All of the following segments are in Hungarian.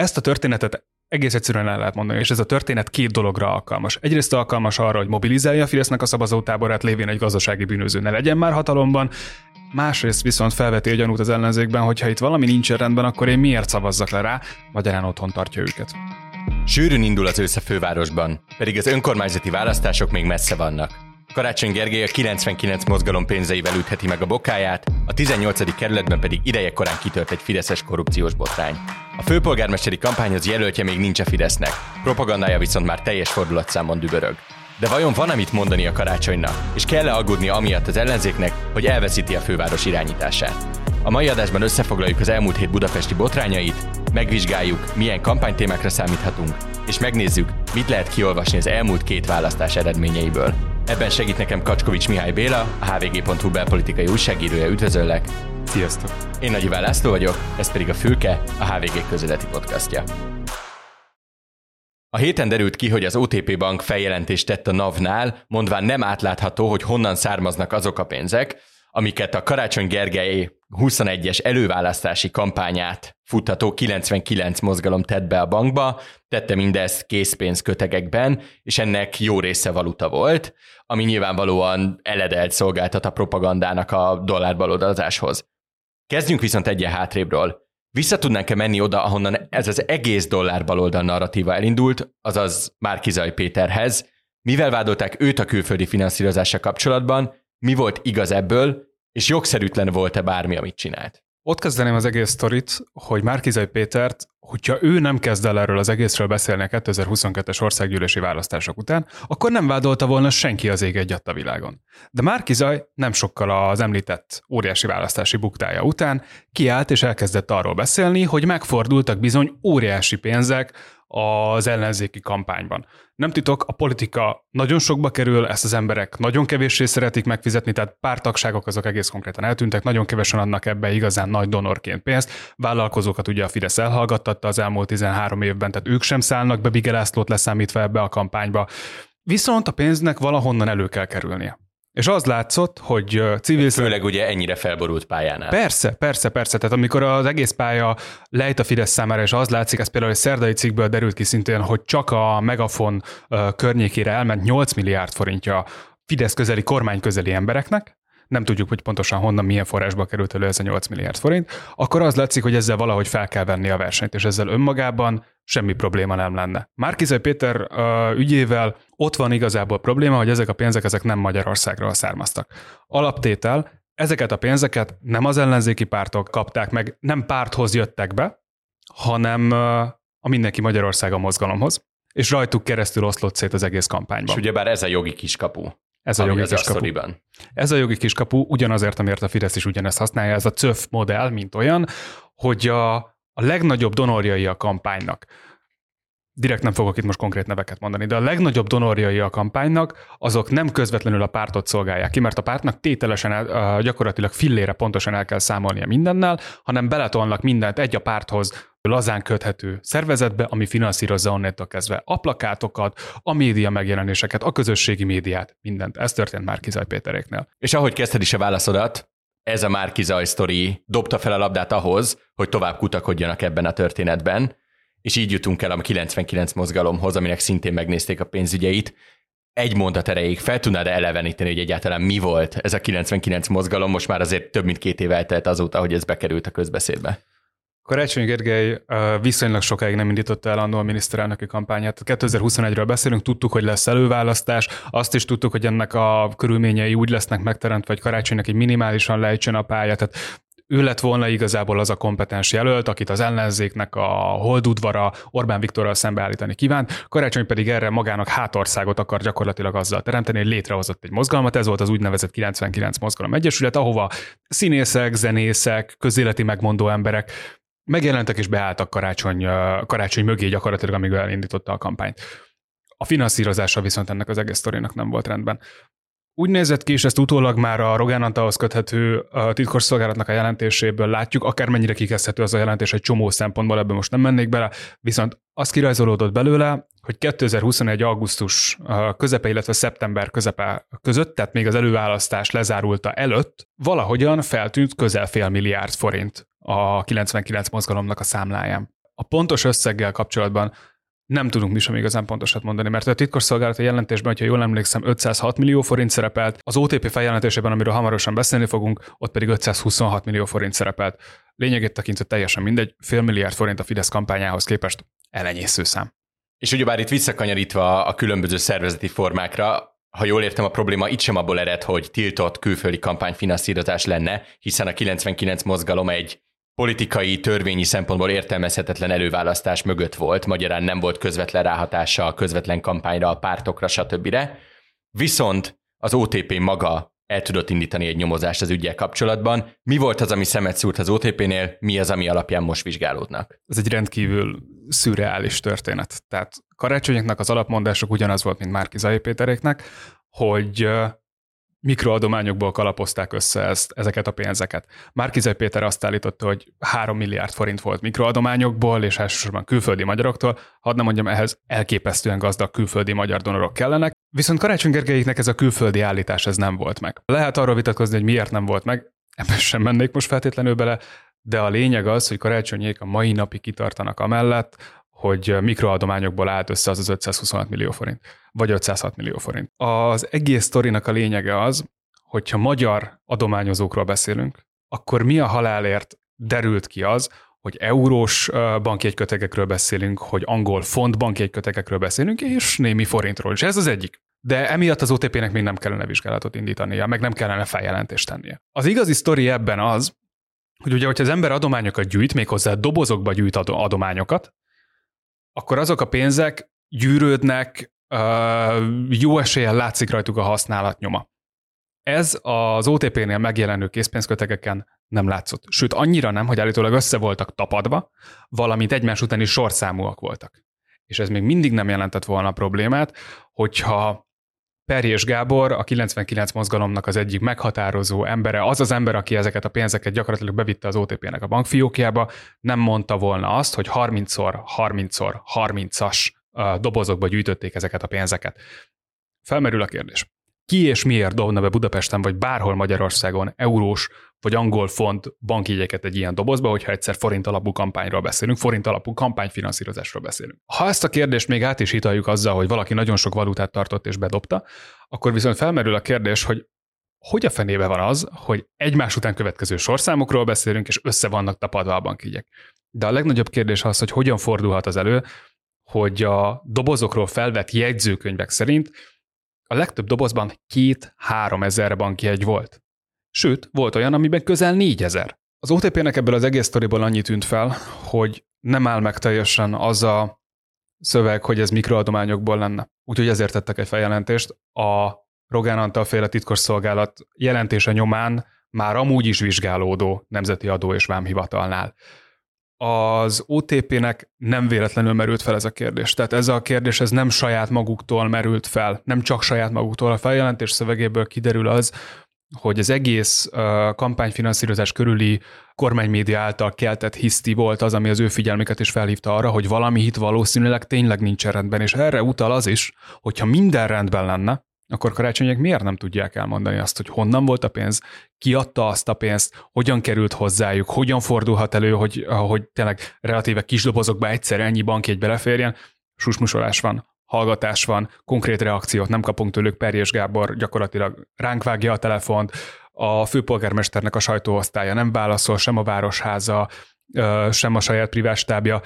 Ezt a történetet egész egyszerűen el lehet mondani, és ez a történet két dologra alkalmas. Egyrészt alkalmas arra, hogy mobilizálja a Fidesznek a szavazótáborát, lévén egy gazdasági bűnöző ne legyen már hatalomban, másrészt viszont felveti a gyanút az ellenzékben, hogy ha itt valami nincs rendben, akkor én miért szavazzak le rá, magyarán otthon tartja őket. Sűrűn indul az ősz a fővárosban, pedig az önkormányzati választások még messze vannak. Karácsony Gergely a 99 mozgalom pénzeivel ütheti meg a bokáját, a 18. kerületben pedig ideje korán kitört egy fideszes korrupciós botrány. A főpolgármesteri kampányhoz jelöltje még nincs a Fidesznek, propagandája viszont már teljes fordulatszámon dübörög. De vajon van amit mondani a karácsonynak, és kell-e aggódni amiatt az ellenzéknek, hogy elveszíti a főváros irányítását? A mai adásban összefoglaljuk az elmúlt hét budapesti botrányait, megvizsgáljuk, milyen kampánytémákra számíthatunk, és megnézzük, mit lehet kiolvasni az elmúlt két választás eredményeiből. Ebben segít nekem Kacskovics Mihály Béla, a hvg.hu belpolitikai újságírója. Üdvözöllek! Sziasztok! Én Nagy Iván László vagyok, ez pedig a Fülke, a HVG közéleti podcastja. A héten derült ki, hogy az OTP Bank feljelentést tett a NAV-nál, mondván nem átlátható, hogy honnan származnak azok a pénzek, amiket a Karácsony Gergely 21-es előválasztási kampányát futtató 99 mozgalom tett be a bankba, tette mindezt készpénzkötegekben, és ennek jó része valuta volt, ami nyilvánvalóan eledelt szolgáltat a propagandának a dollárbalodazáshoz. Kezdjünk viszont egyen hátrébről. Vissza tudnánk-e menni oda, ahonnan ez az egész dollár narratíva elindult, azaz Márkizaj Péterhez, mivel vádolták őt a külföldi finanszírozása kapcsolatban, mi volt igaz ebből, és jogszerűtlen volt-e bármi, amit csinált? Ott kezdeném az egész sztorit, hogy Márkizai Pétert, hogyha ő nem kezd el erről az egészről beszélni a 2022-es országgyűlési választások után, akkor nem vádolta volna senki az ég egy a világon. De Márkizaj nem sokkal az említett óriási választási buktája után kiállt és elkezdett arról beszélni, hogy megfordultak bizony óriási pénzek az ellenzéki kampányban. Nem titok, a politika nagyon sokba kerül, ezt az emberek nagyon kevéssé szeretik megfizetni, tehát pártagságok azok egész konkrétan eltűntek, nagyon kevesen adnak ebbe igazán nagy donorként pénzt. Vállalkozókat ugye a Fidesz elhallgattatta az elmúlt 13 évben, tehát ők sem szállnak be Bigelászlót leszámítva ebbe a kampányba. Viszont a pénznek valahonnan elő kell kerülnie. És az látszott, hogy civil... Főleg ugye ennyire felborult pályánál. Persze, persze, persze. Tehát amikor az egész pálya lejt a Fidesz számára, és az látszik, ez például egy szerdai cikkből derült ki szintén, hogy csak a Megafon környékére elment 8 milliárd forintja Fidesz közeli, kormány közeli embereknek, nem tudjuk, hogy pontosan honnan, milyen forrásba került elő ez a 8 milliárd forint, akkor az látszik, hogy ezzel valahogy fel kell venni a versenyt, és ezzel önmagában semmi probléma nem lenne. Márkizai Péter uh, ügyével ott van igazából probléma, hogy ezek a pénzek ezek nem Magyarországról származtak. Alaptétel, ezeket a pénzeket nem az ellenzéki pártok kapták meg, nem párthoz jöttek be, hanem a Mindenki Magyarországa mozgalomhoz, és rajtuk keresztül oszlott szét az egész kampányban. És ugyebár ez a jogi kiskapu. Ez a jogi kiskapu. Ez a jogi kiskapu ugyanazért, amiért a Fidesz is ugyanezt használja, ez a CÖF modell, mint olyan, hogy a, a legnagyobb donorjai a kampánynak, direkt nem fogok itt most konkrét neveket mondani, de a legnagyobb donorjai a kampánynak, azok nem közvetlenül a pártot szolgálják ki, mert a pártnak tételesen el, gyakorlatilag fillére pontosan el kell számolnia mindennel, hanem beletolnak mindent egy a párthoz lazán köthető szervezetbe, ami finanszírozza onnantól kezdve a plakátokat, a média megjelenéseket, a közösségi médiát, mindent. Ez történt már Kizaj Péteréknél. És ahogy kezdted is a válaszodat, ez a Márki Zaj sztori dobta fel a labdát ahhoz, hogy tovább kutakodjanak ebben a történetben, és így jutunk el a 99 mozgalomhoz, aminek szintén megnézték a pénzügyeit. Egy mondat erejéig fel tudnád eleveníteni, hogy egyáltalán mi volt ez a 99 mozgalom, most már azért több mint két év eltelt azóta, hogy ez bekerült a közbeszédbe. Karácsony Gergely viszonylag sokáig nem indította annó a miniszterelnöki kampányát. 2021-ről beszélünk, tudtuk, hogy lesz előválasztás, azt is tudtuk, hogy ennek a körülményei úgy lesznek megteremtve, hogy Karácsonynak egy minimálisan lejtsön a pálya, tehát ő lett volna igazából az a kompetens jelölt, akit az ellenzéknek a holdudvara Orbán Viktorral szembeállítani kívánt, Karácsony pedig erre magának hátországot akar gyakorlatilag azzal teremteni, hogy létrehozott egy mozgalmat, ez volt az úgynevezett 99 Mozgalom Egyesület, ahova színészek, zenészek, közéleti megmondó emberek megjelentek és beálltak karácsony, karácsony mögé gyakorlatilag, amíg elindította a kampányt. A finanszírozása viszont ennek az egész sztorinak nem volt rendben. Úgy nézett ki, és ezt utólag már a Rogán Antalhoz köthető titkosszolgálatnak a jelentéséből látjuk, akármennyire kikezdhető az a jelentés egy csomó szempontból, ebben most nem mennék bele, viszont az kirajzolódott belőle, hogy 2021. augusztus közepe, illetve szeptember közepe között, tehát még az előválasztás lezárulta előtt, valahogyan feltűnt közel fél milliárd forint a 99 mozgalomnak a számláján. A pontos összeggel kapcsolatban nem tudunk mi sem igazán pontosat mondani, mert a titkosszolgálati jelentésben, hogyha jól emlékszem, 506 millió forint szerepelt, az OTP feljelentésében, amiről hamarosan beszélni fogunk, ott pedig 526 millió forint szerepelt. Lényegét tekintve teljesen mindegy, fél milliárd forint a Fidesz kampányához képest elenyésző szám. És ugyebár itt visszakanyarítva a különböző szervezeti formákra, ha jól értem, a probléma itt sem abból ered, hogy tiltott külföldi kampányfinanszírozás lenne, hiszen a 99 mozgalom egy politikai, törvényi szempontból értelmezhetetlen előválasztás mögött volt, magyarán nem volt közvetlen ráhatása a közvetlen kampányra, a pártokra, stb. Viszont az OTP maga el tudott indítani egy nyomozást az ügyel kapcsolatban. Mi volt az, ami szemet szúrt az OTP-nél, mi az, ami alapján most vizsgálódnak? Ez egy rendkívül szürreális történet. Tehát karácsonyoknak az alapmondások ugyanaz volt, mint Márki Zai Péteréknek, hogy mikroadományokból kalapozták össze ezt, ezeket a pénzeket. Márkizaj Péter azt állította, hogy 3 milliárd forint volt mikroadományokból, és elsősorban külföldi magyaroktól. Hadd nem mondjam, ehhez elképesztően gazdag külföldi magyar donorok kellenek. Viszont Karácsony Gergelyiknek ez a külföldi állítás ez nem volt meg. Lehet arról vitatkozni, hogy miért nem volt meg, ebben sem mennék most feltétlenül bele, de a lényeg az, hogy karácsonyék a mai napig kitartanak amellett, hogy mikroadományokból állt össze az az 526 millió forint, vagy 506 millió forint. Az egész sztorinak a lényege az, hogyha magyar adományozókról beszélünk, akkor mi a halálért derült ki az, hogy eurós bankjegykötegekről beszélünk, hogy angol font bankjegykötegekről beszélünk, és némi forintról is. Ez az egyik. De emiatt az OTP-nek még nem kellene vizsgálatot indítania, meg nem kellene feljelentést tennie. Az igazi sztori ebben az, hogy ugye, hogyha az ember adományokat gyűjt, méghozzá dobozokba gyűjt adományokat, akkor azok a pénzek gyűrődnek, jó eséllyel látszik rajtuk a használat nyoma. Ez az OTP-nél megjelenő készpénzkötegeken nem látszott. Sőt, annyira nem, hogy állítólag össze voltak tapadva, valamint egymás utáni sorszámúak voltak. És ez még mindig nem jelentett volna problémát, hogyha Perjés Gábor, a 99 mozgalomnak az egyik meghatározó embere, az az ember, aki ezeket a pénzeket gyakorlatilag bevitte az OTP-nek a bankfiókjába, nem mondta volna azt, hogy 30-szor, 30-szor, 30-as dobozokba gyűjtötték ezeket a pénzeket. Felmerül a kérdés. Ki és miért dobna be Budapesten vagy bárhol Magyarországon eurós vagy angol font bankjegyeket egy ilyen dobozba, hogyha egyszer forint alapú kampányról beszélünk, forint alapú kampányfinanszírozásról beszélünk. Ha ezt a kérdést még át is hitaljuk azzal, hogy valaki nagyon sok valutát tartott és bedobta, akkor viszont felmerül a kérdés, hogy hogy a fenébe van az, hogy egymás után következő sorszámokról beszélünk, és össze vannak tapadva a bankjegyek. De a legnagyobb kérdés az, hogy hogyan fordulhat az elő, hogy a dobozokról felvett jegyzőkönyvek szerint a legtöbb dobozban két-három ezer bankjegy volt. Sőt, volt olyan, amiben közel négyezer. Az OTP-nek ebből az egész sztoriból annyi tűnt fel, hogy nem áll meg teljesen az a szöveg, hogy ez mikroadományokból lenne. Úgyhogy ezért tettek egy feljelentést. A Rogán Antal féle titkosszolgálat jelentése nyomán már amúgy is vizsgálódó Nemzeti Adó és Vámhivatalnál. Az OTP-nek nem véletlenül merült fel ez a kérdés. Tehát ez a kérdés ez nem saját maguktól merült fel, nem csak saját maguktól. A feljelentés szövegéből kiderül az, hogy az egész uh, kampányfinanszírozás körüli kormánymédia által keltett hiszti volt az, ami az ő figyelmüket is felhívta arra, hogy valami hit valószínűleg tényleg nincs rendben, és erre utal az is, hogyha minden rendben lenne, akkor karácsonyek miért nem tudják elmondani azt, hogy honnan volt a pénz, ki adta azt a pénzt, hogyan került hozzájuk, hogyan fordulhat elő, hogy, hogy tényleg relatíve kis dobozokba egyszer ennyi bankjegy beleférjen, susmusolás van, hallgatás van, konkrét reakciót nem kapunk tőlük, Perjés Gábor gyakorlatilag ránk vágja a telefont, a főpolgármesternek a sajtóosztálya nem válaszol, sem a városháza, sem a saját privástábja,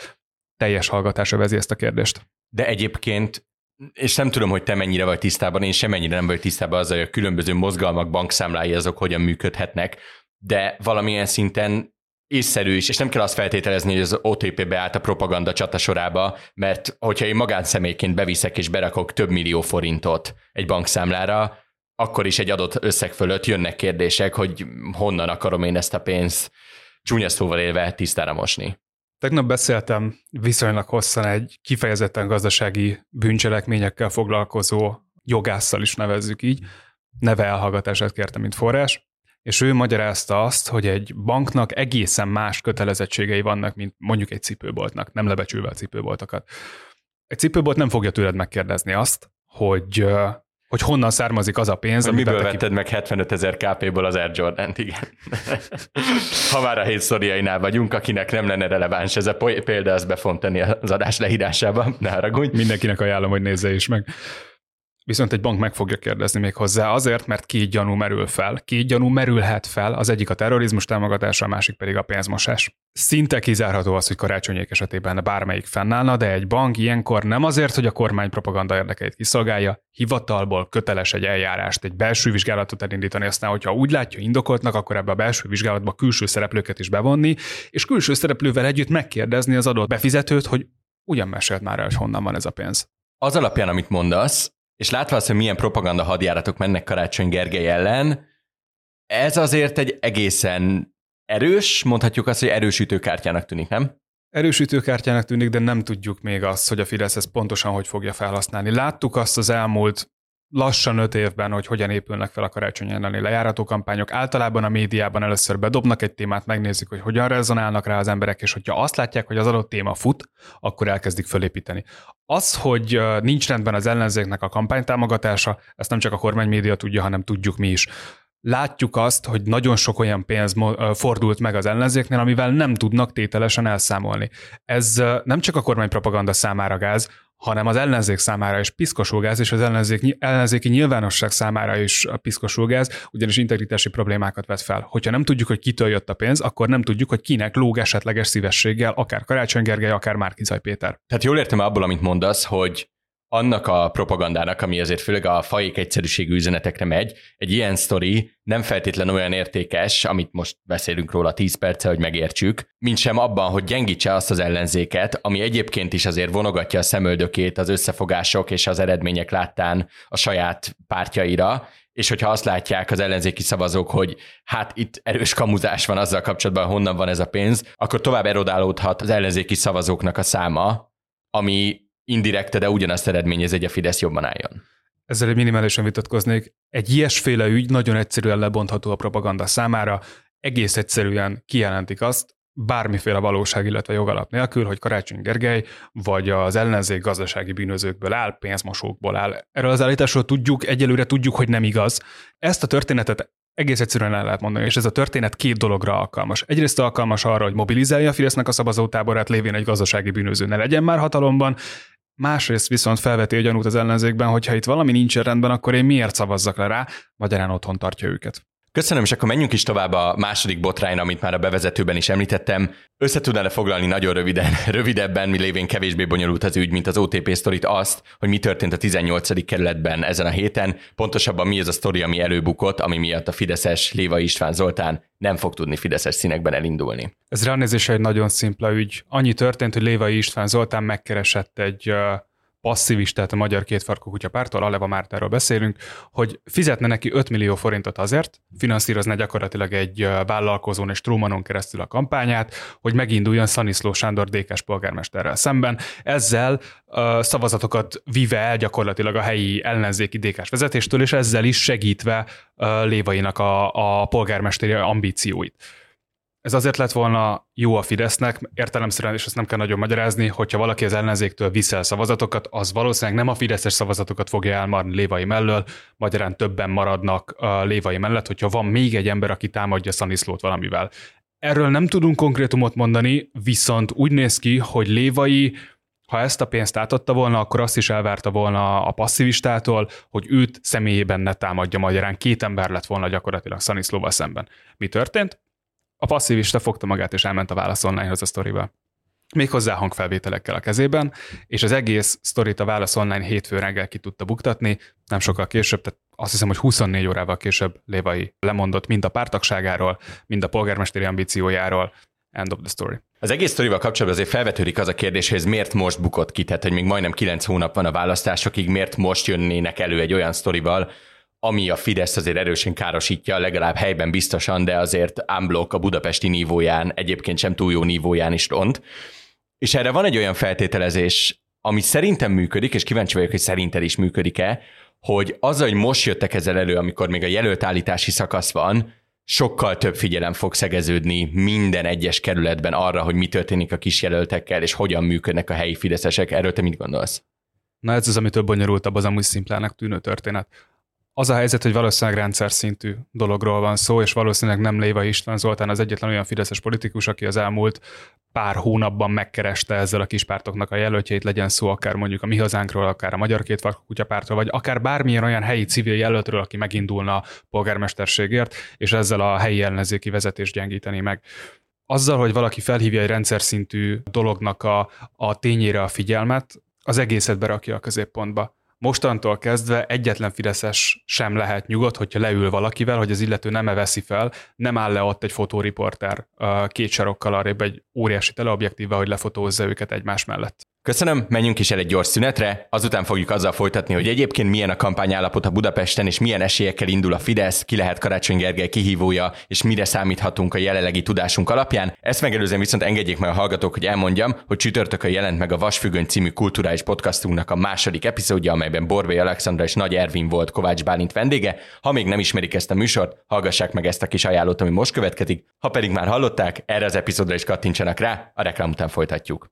teljes hallgatása vezi ezt a kérdést. De egyébként és nem tudom, hogy te mennyire vagy tisztában, én semennyire nem vagyok tisztában azzal, hogy a különböző mozgalmak bankszámlái azok hogyan működhetnek, de valamilyen szinten észszerű is, és nem kell azt feltételezni, hogy az OTP beállt a propaganda csata sorába, mert hogyha én magánszemélyként beviszek és berakok több millió forintot egy bankszámlára, akkor is egy adott összeg fölött jönnek kérdések, hogy honnan akarom én ezt a pénzt csúnya szóval élve tisztára mosni. Tegnap beszéltem viszonylag hosszan egy kifejezetten gazdasági bűncselekményekkel foglalkozó jogásszal is nevezzük így, neve elhallgatását kértem, mint forrás, és ő magyarázta azt, hogy egy banknak egészen más kötelezettségei vannak, mint mondjuk egy cipőboltnak, nem lebecsülve a cipőboltokat. Egy cipőbolt nem fogja tőled megkérdezni azt, hogy hogy honnan származik az a pénz, amit Miből vetted ki... meg 75 ezer KP-ból az Air jordan igen. ha már a hét szoriainál vagyunk, akinek nem lenne releváns ez a példa, az be tenni az adás leírásába, ne haragudj. Mindenkinek ajánlom, hogy nézze is meg. Viszont egy bank meg fogja kérdezni még hozzá azért, mert két gyanú merül fel. Két gyanú merülhet fel, az egyik a terrorizmus támogatása, a másik pedig a pénzmosás. Szinte kizárható az, hogy karácsonyék esetében bármelyik fennállna, de egy bank ilyenkor nem azért, hogy a kormány propaganda érdekeit kiszolgálja, hivatalból köteles egy eljárást, egy belső vizsgálatot elindítani, aztán, hogyha úgy látja indokoltnak, akkor ebbe a belső vizsgálatba külső szereplőket is bevonni, és külső szereplővel együtt megkérdezni az adott befizetőt, hogy ugyan mesélt már el, hogy honnan van ez a pénz. Az alapján, amit mondasz, és látva azt, hogy milyen propaganda hadjáratok mennek Karácsony Gergely ellen, ez azért egy egészen erős, mondhatjuk azt, hogy erősítőkártyának tűnik, nem? Erősítőkártyának tűnik, de nem tudjuk még azt, hogy a Fidesz ezt pontosan hogy fogja felhasználni. Láttuk azt az elmúlt lassan öt évben, hogy hogyan épülnek fel a karácsony elleni lejárató kampányok. Általában a médiában először bedobnak egy témát, megnézik, hogy hogyan rezonálnak rá az emberek, és hogyha azt látják, hogy az adott téma fut, akkor elkezdik fölépíteni. Az, hogy nincs rendben az ellenzéknek a kampánytámogatása, ezt nem csak a kormány média tudja, hanem tudjuk mi is látjuk azt, hogy nagyon sok olyan pénz fordult meg az ellenzéknél, amivel nem tudnak tételesen elszámolni. Ez nem csak a kormány propaganda számára gáz, hanem az ellenzék számára is piszkosulgáz, és az ellenzék, ellenzéki nyilvánosság számára is piszkosulgáz, ugyanis integritási problémákat vet fel. Hogyha nem tudjuk, hogy kitől jött a pénz, akkor nem tudjuk, hogy kinek lóg esetleges szívességgel, akár Karácsony Gergely, akár Márkizaj Péter. Tehát jól értem abból, amit mondasz, hogy annak a propagandának, ami azért főleg a fajék egyszerűségű üzenetekre megy, egy ilyen sztori nem feltétlen olyan értékes, amit most beszélünk róla 10 perce, hogy megértsük, mint sem abban, hogy gyengítse azt az ellenzéket, ami egyébként is azért vonogatja a szemöldökét az összefogások és az eredmények láttán a saját pártjaira, és hogyha azt látják az ellenzéki szavazók, hogy hát itt erős kamuzás van azzal kapcsolatban, honnan van ez a pénz, akkor tovább erodálódhat az ellenzéki szavazóknak a száma, ami indirekte, de ugyanazt eredményez, hogy a Fidesz jobban álljon. Ezzel egy minimálisan vitatkoznék. Egy ilyesféle ügy nagyon egyszerűen lebontható a propaganda számára, egész egyszerűen kijelentik azt, bármiféle valóság, illetve jogalap nélkül, hogy Karácsony Gergely vagy az ellenzék gazdasági bűnözőkből áll, pénzmosókból áll. Erről az állításról tudjuk, egyelőre tudjuk, hogy nem igaz. Ezt a történetet egész egyszerűen el lehet mondani, és ez a történet két dologra alkalmas. Egyrészt alkalmas arra, hogy mobilizálja a Fidesznek a szavazótáborát, lévén egy gazdasági bűnöző ne legyen már hatalomban, Másrészt viszont felveti a gyanút az ellenzékben, hogy ha itt valami nincs rendben, akkor én miért szavazzak le rá, magyarán otthon tartja őket. Köszönöm, és akkor menjünk is tovább a második botrányra, amit már a bevezetőben is említettem. Összetudnál-e foglalni nagyon röviden, rövidebben, mi lévén kevésbé bonyolult az ügy, mint az OTP sztorit azt, hogy mi történt a 18. kerületben ezen a héten, pontosabban mi az a sztori, ami előbukott, ami miatt a Fideszes Léva István Zoltán nem fog tudni Fideszes színekben elindulni. Ez ránézése egy nagyon szimpla ügy. Annyi történt, hogy Léva István Zoltán megkeresett egy passzivistát a Magyar Kétfarkú Kutya pártól, Aleva Mártáról beszélünk, hogy fizetne neki 5 millió forintot azért, finanszírozna gyakorlatilag egy vállalkozón és Trumanon keresztül a kampányát, hogy meginduljon Szaniszló Sándor DK-s polgármesterrel szemben. Ezzel szavazatokat vive el gyakorlatilag a helyi ellenzéki dk vezetéstől, és ezzel is segítve uh, Lévainak a, a polgármesteri ambícióit. Ez azért lett volna jó a Fidesznek, értelemszerűen, és ezt nem kell nagyon magyarázni, hogyha valaki az ellenzéktől viszel szavazatokat, az valószínűleg nem a Fideszes szavazatokat fogja elmarni Lévai mellől, magyarán többen maradnak a Lévai mellett, hogyha van még egy ember, aki támadja Szaniszlót valamivel. Erről nem tudunk konkrétumot mondani, viszont úgy néz ki, hogy Lévai ha ezt a pénzt átadta volna, akkor azt is elvárta volna a passzivistától, hogy őt személyében ne támadja magyarán. Két ember lett volna gyakorlatilag Szaniszlóval szemben. Mi történt? A passzivista fogta magát és elment a Válasz Online-hoz a sztoriba. Méghozzá hangfelvételekkel a kezében, és az egész sztorit a Válasz Online hétfő reggel ki tudta buktatni, nem sokkal később, tehát azt hiszem, hogy 24 órával később Lévai lemondott mind a pártagságáról, mind a polgármesteri ambíciójáról, End of the story. Az egész sztorival kapcsolatban azért felvetődik az a kérdés, hogy ez miért most bukott ki, tehát hogy még majdnem 9 hónap van a választásokig, miért most jönnének elő egy olyan sztorival, ami a Fidesz azért erősen károsítja, legalább helyben biztosan, de azért unblock a budapesti nívóján, egyébként sem túl jó nívóján is ront. És erre van egy olyan feltételezés, ami szerintem működik, és kíváncsi vagyok, hogy szerinted is működik-e, hogy az, hogy most jöttek ezzel elő, amikor még a jelöltállítási szakasz van, sokkal több figyelem fog szegeződni minden egyes kerületben arra, hogy mi történik a kisjelöltekkel, és hogyan működnek a helyi fideszesek. Erről te mit gondolsz? Na ez az, amitől bonyolultabb az amúgy szimplának tűnő történet. Az a helyzet, hogy valószínűleg rendszer szintű dologról van szó, és valószínűleg nem Léva István Zoltán az egyetlen olyan fideszes politikus, aki az elmúlt pár hónapban megkereste ezzel a kispártoknak a jelöltjeit, legyen szó akár mondjuk a Mi Hazánkról, akár a Magyar Két Kutyapártról, vagy akár bármilyen olyan helyi civil jelöltről, aki megindulna a polgármesterségért, és ezzel a helyi ellenzéki vezetést gyengíteni meg. Azzal, hogy valaki felhívja egy rendszer szintű dolognak a, a tényére a figyelmet, az egészet berakja a középpontba mostantól kezdve egyetlen Fideszes sem lehet nyugodt, hogyha leül valakivel, hogy az illető nem veszi fel, nem áll le ott egy fotóriporter két sarokkal arrébb egy óriási teleobjektívvel, hogy lefotózza őket egymás mellett. Köszönöm, menjünk is el egy gyors szünetre, azután fogjuk azzal folytatni, hogy egyébként milyen a kampányállapot a Budapesten, és milyen esélyekkel indul a Fidesz, ki lehet Karácsony Gergely kihívója, és mire számíthatunk a jelenlegi tudásunk alapján. Ezt megelőzően viszont engedjék meg a hallgatók, hogy elmondjam, hogy csütörtökön jelent meg a Vasfüggöny című kulturális podcastunknak a második epizódja, amelyben Borbély Alexandra és Nagy Ervin volt Kovács Bálint vendége. Ha még nem ismerik ezt a műsort, hallgassák meg ezt a kis ajánlót, ami most következik. Ha pedig már hallották, erre az epizódra is kattintsanak rá, a reklám után folytatjuk.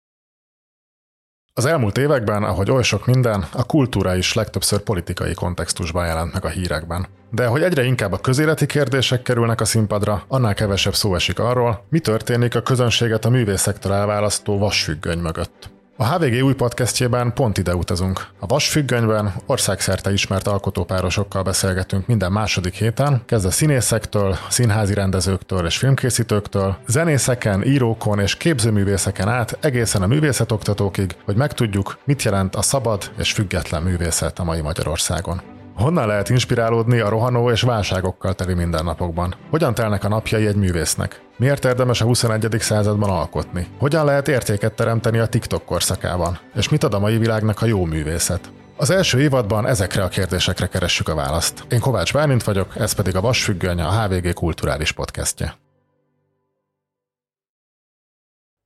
Az elmúlt években, ahogy oly sok minden, a kultúra is legtöbbször politikai kontextusban jelent meg a hírekben. De hogy egyre inkább a közéleti kérdések kerülnek a színpadra, annál kevesebb szó esik arról, mi történik a közönséget a művészektől elválasztó vasfüggöny mögött. A HVG új podcastjében pont ide utazunk. A Vasfüggönyben országszerte ismert alkotópárosokkal beszélgetünk minden második héten, kezdve színészektől, színházi rendezőktől és filmkészítőktől, zenészeken, írókon és képzőművészeken át egészen a művészetoktatókig, hogy megtudjuk, mit jelent a szabad és független művészet a mai Magyarországon. Honnan lehet inspirálódni a rohanó és válságokkal teli mindennapokban? Hogyan telnek a napjai egy művésznek? Miért érdemes a 21. században alkotni? Hogyan lehet értéket teremteni a TikTok korszakában? És mit ad a mai világnak a jó művészet? Az első évadban ezekre a kérdésekre keressük a választ. Én Kovács Bálint vagyok, ez pedig a Vasfüggöny, a HVG kulturális podcastje.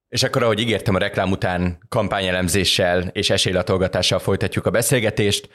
És akkor, ahogy ígértem, a reklám után kampányelemzéssel és esélylatolgatással folytatjuk a beszélgetést.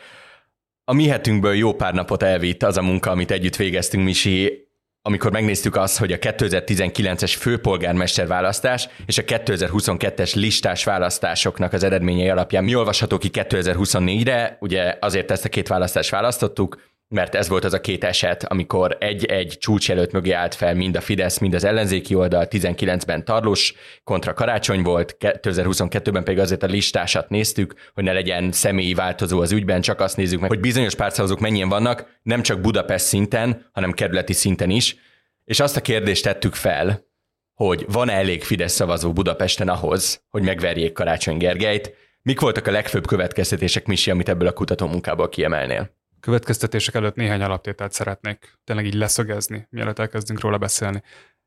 A mi hetünkből jó pár napot elvitt az a munka, amit együtt végeztünk, Misi, amikor megnéztük azt, hogy a 2019-es főpolgármester választás és a 2022-es listás választásoknak az eredményei alapján mi olvasható ki 2024-re, ugye azért ezt a két választást választottuk, mert ez volt az a két eset, amikor egy-egy csúcsjelölt mögé állt fel mind a Fidesz, mind az ellenzéki oldal, 19-ben Tarlós kontra Karácsony volt, 2022-ben pedig azért a listásat néztük, hogy ne legyen személyi változó az ügyben, csak azt nézzük meg, hogy bizonyos pártszavazók mennyien vannak, nem csak Budapest szinten, hanem kerületi szinten is, és azt a kérdést tettük fel, hogy van-e elég Fidesz szavazó Budapesten ahhoz, hogy megverjék Karácsony Gergelyt, mik voltak a legfőbb következtetések, Misi, amit ebből a kutatómunkából kiemelnél? Következtetések előtt néhány alaptételt szeretnék tényleg így leszögezni, mielőtt elkezdünk róla beszélni.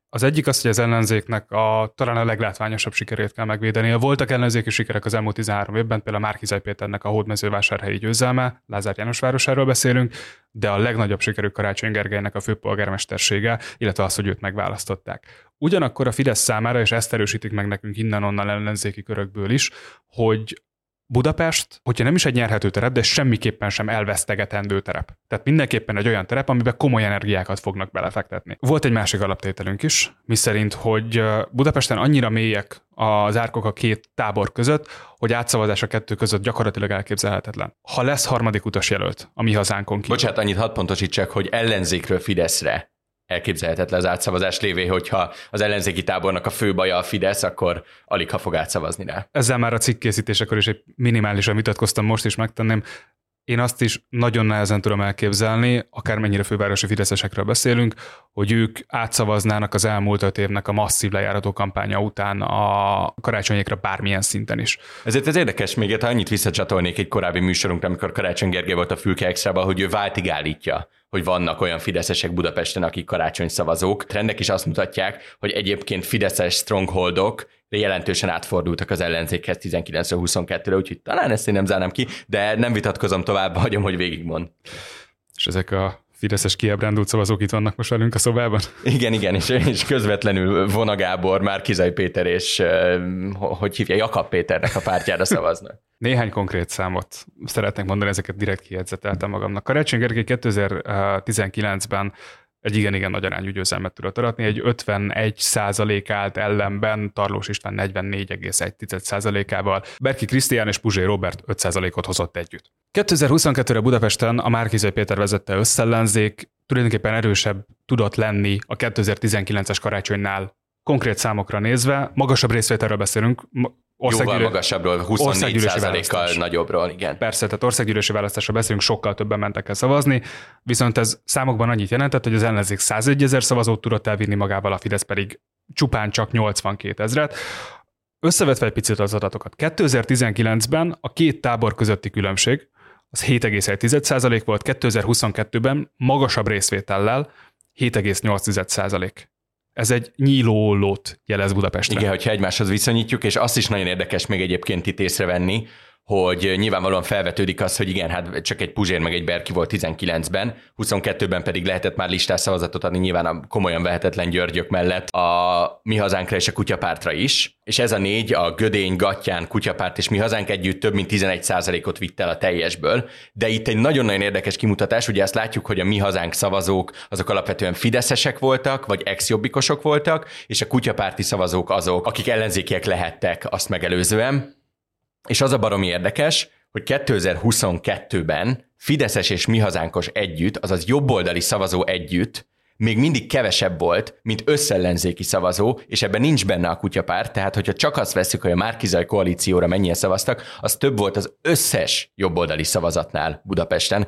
Az egyik az, hogy az ellenzéknek a, talán a leglátványosabb sikerét kell megvédeni. Voltak ellenzéki sikerek az elmúlt 13 évben, például Márkizaj Péternek a hódmezővásárhelyi győzelme, Lázár János városáról beszélünk, de a legnagyobb sikerük Karácsony Gergelynek a főpolgármestersége, illetve az, hogy őt megválasztották. Ugyanakkor a Fidesz számára, és ezt erősítik meg nekünk innen-onnan ellenzéki körökből is, hogy Budapest, hogyha nem is egy nyerhető terep, de semmiképpen sem elvesztegetendő terep. Tehát mindenképpen egy olyan terep, amiben komoly energiákat fognak belefektetni. Volt egy másik alaptételünk is, miszerint, hogy Budapesten annyira mélyek az árkok a két tábor között, hogy átszavazás a kettő között gyakorlatilag elképzelhetetlen. Ha lesz harmadik utas jelölt a mi hazánkon kívül. Bocsát, annyit hadd pontosítsak, hogy ellenzékről Fideszre elképzelhetetlen az átszavazás lévé, hogyha az ellenzéki tábornak a fő baja a Fidesz, akkor alig ha fog átszavazni rá. Ezzel már a cikkkészítésekor is egy minimálisan vitatkoztam, most is megtenném. Én azt is nagyon nehezen tudom elképzelni, akármennyire fővárosi fideszesekről beszélünk, hogy ők átszavaznának az elmúlt öt évnek a masszív lejárató kampánya után a karácsonyékra bármilyen szinten is. Ezért ez érdekes még, ha annyit visszacsatolnék egy korábbi műsorunkra, amikor Karácsony Gergely volt a Fülke Extrában, hogy ő váltig állítja, hogy vannak olyan fideszesek Budapesten, akik karácsony szavazók. Trendek is azt mutatják, hogy egyébként fideszes strongholdok jelentősen átfordultak az ellenzékhez 19-22-re, úgyhogy talán ezt én nem zárnám ki, de nem vitatkozom tovább, hagyom, hogy végigmond. És ezek a fideszes kiábrándult szavazók itt vannak most velünk a szobában. Igen, igen, és, és közvetlenül Vona Gábor, már Kizai Péter és hogy hívja, Jakab Péternek a pártjára szavaznak. Néhány konkrét számot szeretnék mondani, ezeket direkt kijegyzeteltem magamnak. Karácsony Gergely 2019-ben egy igen-igen nagy arányú győzelmet tudott aratni, egy 51 százalék állt ellenben, Tarlós István 44,1 százalékával, Berki Krisztián és Puzsé Robert 5 százalékot hozott együtt. 2022-re Budapesten a Márkizai Péter vezette összellenzék. Tulajdonképpen erősebb tudott lenni a 2019-es karácsonynál. Konkrét számokra nézve, magasabb részvételről beszélünk, Jóval magasabbról, 24%-kal nagyobbról, igen. Persze, tehát országgyűlési választásra beszélünk, sokkal többen mentek el szavazni, viszont ez számokban annyit jelentett, hogy az ellenzék 101 ezer szavazót tudott elvinni magával, a Fidesz pedig csupán csak 82 ezret. Összevetve egy picit az adatokat, 2019-ben a két tábor közötti különbség az 7,1% volt, 2022-ben magasabb részvétellel 7,8% ez egy nyíló jelez Budapestre. Igen, hogyha egymáshoz viszonyítjuk, és azt is nagyon érdekes még egyébként itt észrevenni, hogy nyilvánvalóan felvetődik az, hogy igen, hát csak egy Puzsér meg egy Berki volt 19-ben, 22-ben pedig lehetett már listás szavazatot adni nyilván a komolyan vehetetlen Györgyök mellett a Mi Hazánkra és a Kutyapártra is, és ez a négy, a Gödény, Gattyán, Kutyapárt és Mi Hazánk együtt több mint 11%-ot vitt el a teljesből, de itt egy nagyon-nagyon érdekes kimutatás, ugye ezt látjuk, hogy a Mi Hazánk szavazók azok alapvetően fideszesek voltak, vagy ex-jobbikosok voltak, és a kutyapárti szavazók azok, akik ellenzékiek lehettek azt megelőzően, és az a baromi érdekes, hogy 2022-ben Fideszes és Mi Hazánkos együtt, azaz jobboldali szavazó együtt még mindig kevesebb volt, mint összellenzéki szavazó, és ebben nincs benne a kutyapárt, tehát hogyha csak azt veszük, hogy a Márkizai koalícióra mennyien szavaztak, az több volt az összes jobboldali szavazatnál Budapesten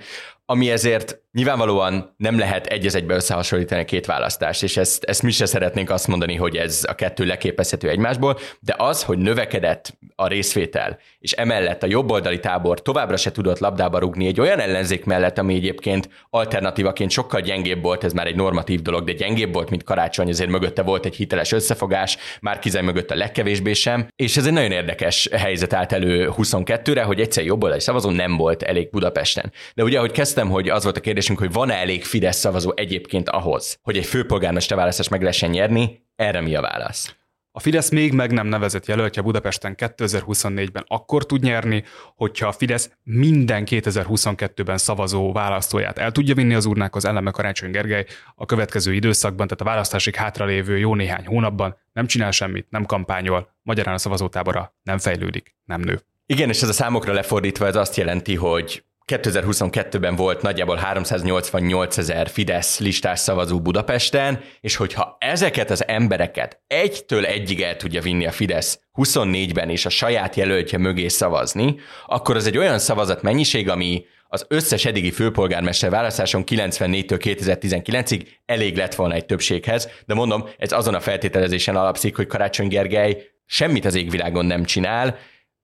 ami ezért nyilvánvalóan nem lehet egy az egybe összehasonlítani a két választást, és ezt, ezt mi se szeretnénk azt mondani, hogy ez a kettő leképezhető egymásból, de az, hogy növekedett a részvétel, és emellett a jobboldali tábor továbbra se tudott labdába rugni egy olyan ellenzék mellett, ami egyébként alternatívaként sokkal gyengébb volt, ez már egy normatív dolog, de gyengébb volt, mint karácsony, azért mögötte volt egy hiteles összefogás, már kizaj mögött a legkevésbé sem, és ez egy nagyon érdekes helyzet állt elő 22-re, hogy egyszer jobboldali szavazó nem volt elég Budapesten. De ugye, ahogy kezdtem éreztem, hogy az volt a kérdésünk, hogy van-e elég Fidesz szavazó egyébként ahhoz, hogy egy főpolgármester választást meg lehessen nyerni, erre mi a válasz? A Fidesz még meg nem nevezett jelöltje Budapesten 2024-ben akkor tud nyerni, hogyha a Fidesz minden 2022-ben szavazó választóját el tudja vinni az urnákhoz, ellenbe Karácsony Gergely a következő időszakban, tehát a választásig hátralévő jó néhány hónapban nem csinál semmit, nem kampányol, magyarán a szavazótábora nem fejlődik, nem nő. Igen, és ez a számokra lefordítva ez azt jelenti, hogy 2022-ben volt nagyjából 388 ezer Fidesz listás szavazó Budapesten, és hogyha ezeket az embereket egytől egyig el tudja vinni a Fidesz 24-ben és a saját jelöltje mögé szavazni, akkor az egy olyan szavazat mennyiség, ami az összes eddigi főpolgármester választáson 94-től 2019-ig elég lett volna egy többséghez, de mondom, ez azon a feltételezésen alapszik, hogy Karácsony Gergely semmit az égvilágon nem csinál,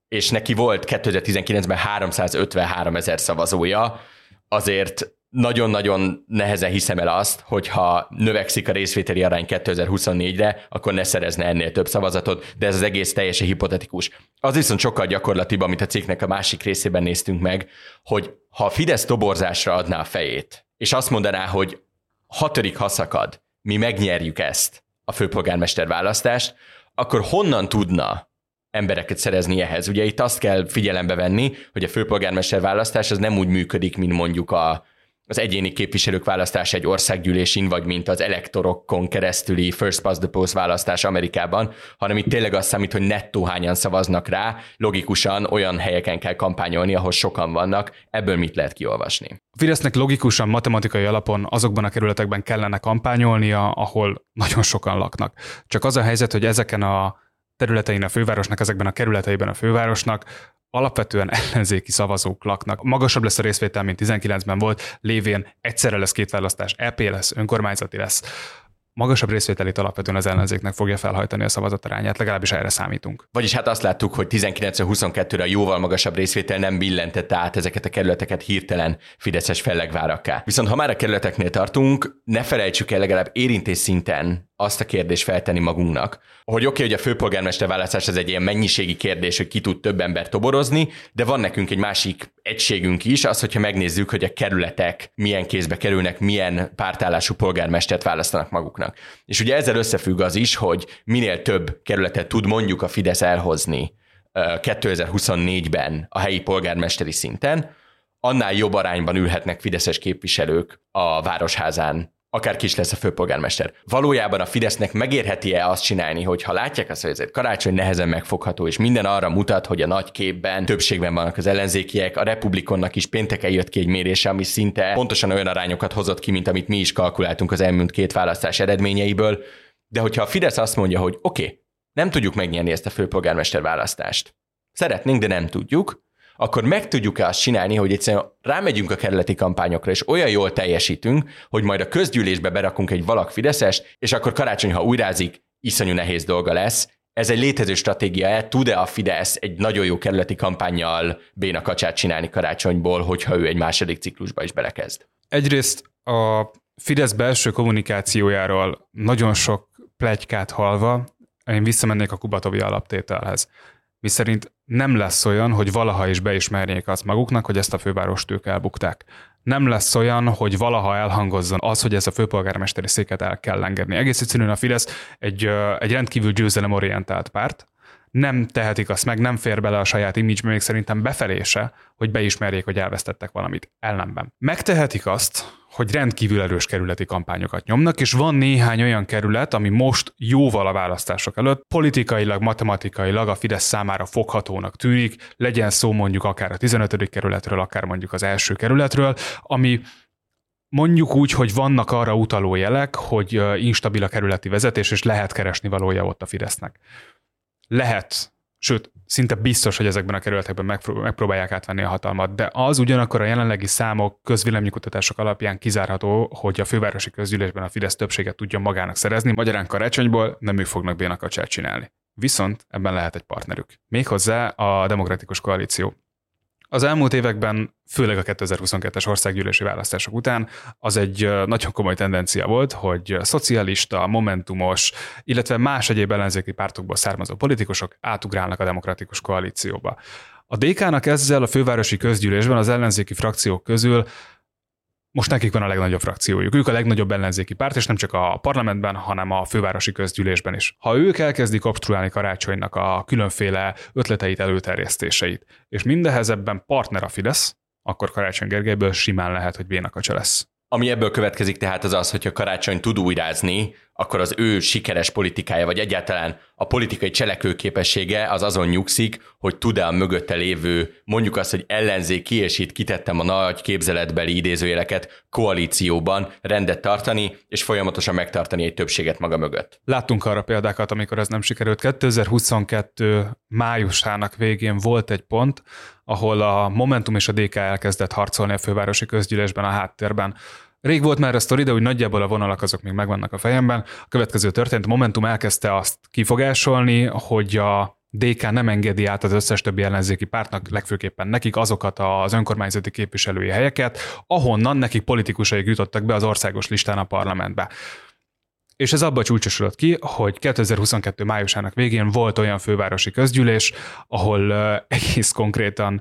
és neki volt 2019-ben 353 ezer szavazója, azért nagyon-nagyon nehezen hiszem el azt, hogyha növekszik a részvételi arány 2024-re, akkor ne szerezne ennél több szavazatot, de ez az egész teljesen hipotetikus. Az viszont sokkal gyakorlatibb, amit a cikknek a másik részében néztünk meg, hogy ha a Fidesz toborzásra adná a fejét, és azt mondaná, hogy hatodik haszakad, mi megnyerjük ezt, a főpolgármester választást, akkor honnan tudna embereket szerezni ehhez. Ugye itt azt kell figyelembe venni, hogy a főpolgármester választás az nem úgy működik, mint mondjuk a, az egyéni képviselők választása egy országgyűlésin, vagy mint az elektorokon keresztüli first past the post választás Amerikában, hanem itt tényleg azt számít, hogy nettó hányan szavaznak rá, logikusan olyan helyeken kell kampányolni, ahol sokan vannak, ebből mit lehet kiolvasni. A Fidesznek logikusan, matematikai alapon azokban a kerületekben kellene kampányolnia, ahol nagyon sokan laknak. Csak az a helyzet, hogy ezeken a területein a fővárosnak, ezekben a kerületeiben a fővárosnak alapvetően ellenzéki szavazók laknak. Magasabb lesz a részvétel, mint 19-ben volt, lévén egyszerre lesz két választás, EP lesz, önkormányzati lesz magasabb részvételét alapvetően az ellenzéknek fogja felhajtani a szavazatarányát, legalábbis erre számítunk. Vagyis hát azt láttuk, hogy 19-22-re a jóval magasabb részvétel nem billentette át ezeket a kerületeket hirtelen fideszes fellegvárakká. Viszont ha már a kerületeknél tartunk, ne felejtsük el legalább érintés szinten azt a kérdést feltenni magunknak, hogy oké, okay, hogy a főpolgármester választás ez egy ilyen mennyiségi kérdés, hogy ki tud több ember toborozni, de van nekünk egy másik egységünk is, az, hogyha megnézzük, hogy a kerületek milyen kézbe kerülnek, milyen pártállású polgármestert választanak maguknak. És ugye ezzel összefügg az is, hogy minél több kerületet tud mondjuk a Fidesz elhozni 2024-ben a helyi polgármesteri szinten, annál jobb arányban ülhetnek fideszes képviselők a városházán akár kis lesz a főpolgármester. Valójában a Fidesznek megérheti-e azt csinálni, hogy ha látják azt, hogy ez karácsony nehezen megfogható, és minden arra mutat, hogy a nagy képben többségben vannak az ellenzékiek, a Republikonnak is pénteken jött ki egy mérése, ami szinte pontosan olyan arányokat hozott ki, mint amit mi is kalkuláltunk az elmúlt két választás eredményeiből. De hogyha a Fidesz azt mondja, hogy oké, okay, nem tudjuk megnyerni ezt a főpolgármester választást. Szeretnénk, de nem tudjuk, akkor meg tudjuk-e azt csinálni, hogy egyszerűen rámegyünk a kerületi kampányokra, és olyan jól teljesítünk, hogy majd a közgyűlésbe berakunk egy valak Fideszes, és akkor karácsony, ha újrázik, iszonyú nehéz dolga lesz. Ez egy létező stratégia, tud-e a Fidesz egy nagyon jó kerületi kampányjal béna kacsát csinálni karácsonyból, hogyha ő egy második ciklusba is belekezd? Egyrészt a Fidesz belső kommunikációjáról nagyon sok plegykát halva, én visszamennék a Kubatovi alaptételhez miszerint nem lesz olyan, hogy valaha is beismerjék azt maguknak, hogy ezt a fővárost ők elbukták. Nem lesz olyan, hogy valaha elhangozzon az, hogy ez a főpolgármesteri széket el kell engedni. Egész egyszerűen a Fidesz egy, egy rendkívül győzelemorientált párt, nem tehetik azt meg, nem fér bele a saját image még szerintem befelése, hogy beismerjék, hogy elvesztettek valamit. Ellenben. Megtehetik azt, hogy rendkívül erős kerületi kampányokat nyomnak, és van néhány olyan kerület, ami most jóval a választások előtt politikailag, matematikailag a Fidesz számára foghatónak tűnik, legyen szó mondjuk akár a 15. kerületről, akár mondjuk az első kerületről, ami mondjuk úgy, hogy vannak arra utaló jelek, hogy instabil a kerületi vezetés, és lehet keresni valója ott a Fidesznek. Lehet sőt, szinte biztos, hogy ezekben a kerületekben megpróbálják átvenni a hatalmat, de az ugyanakkor a jelenlegi számok közvéleménykutatások alapján kizárható, hogy a fővárosi közgyűlésben a Fidesz többséget tudja magának szerezni, magyarán karácsonyból nem ők fognak bénakacsát csinálni. Viszont ebben lehet egy partnerük. Méghozzá a Demokratikus Koalíció. Az elmúlt években, főleg a 2022-es országgyűlési választások után, az egy nagyon komoly tendencia volt, hogy szocialista, momentumos, illetve más egyéb ellenzéki pártokból származó politikusok átugrálnak a demokratikus koalícióba. A DK-nak ezzel a fővárosi közgyűlésben az ellenzéki frakciók közül most nekik van a legnagyobb frakciójuk. Ők a legnagyobb ellenzéki párt, és nem csak a parlamentben, hanem a fővárosi közgyűlésben is. Ha ők elkezdik obstruálni karácsonynak a különféle ötleteit, előterjesztéseit, és mindehez ebben partner a Fidesz, akkor Karácsony Gergelyből simán lehet, hogy bénakacsa lesz. Ami ebből következik tehát az az, hogyha Karácsony tud újrázni, akkor az ő sikeres politikája, vagy egyáltalán a politikai cselekvőképessége az azon nyugszik, hogy tud-e a mögötte lévő, mondjuk azt, hogy ellenzéki, és itt kitettem a nagy képzeletbeli idézőjeleket, koalícióban rendet tartani, és folyamatosan megtartani egy többséget maga mögött. Láttunk arra példákat, amikor ez nem sikerült. 2022 májusának végén volt egy pont, ahol a Momentum és a DK elkezdett harcolni a fővárosi közgyűlésben a háttérben. Rég volt már a sztori, de úgy nagyjából a vonalak azok még megvannak a fejemben. A következő történt, Momentum elkezdte azt kifogásolni, hogy a DK nem engedi át az összes többi ellenzéki pártnak, legfőképpen nekik azokat az önkormányzati képviselői helyeket, ahonnan nekik politikusai jutottak be az országos listán a parlamentbe. És ez abba csúcsosodott ki, hogy 2022. májusának végén volt olyan fővárosi közgyűlés, ahol egész konkrétan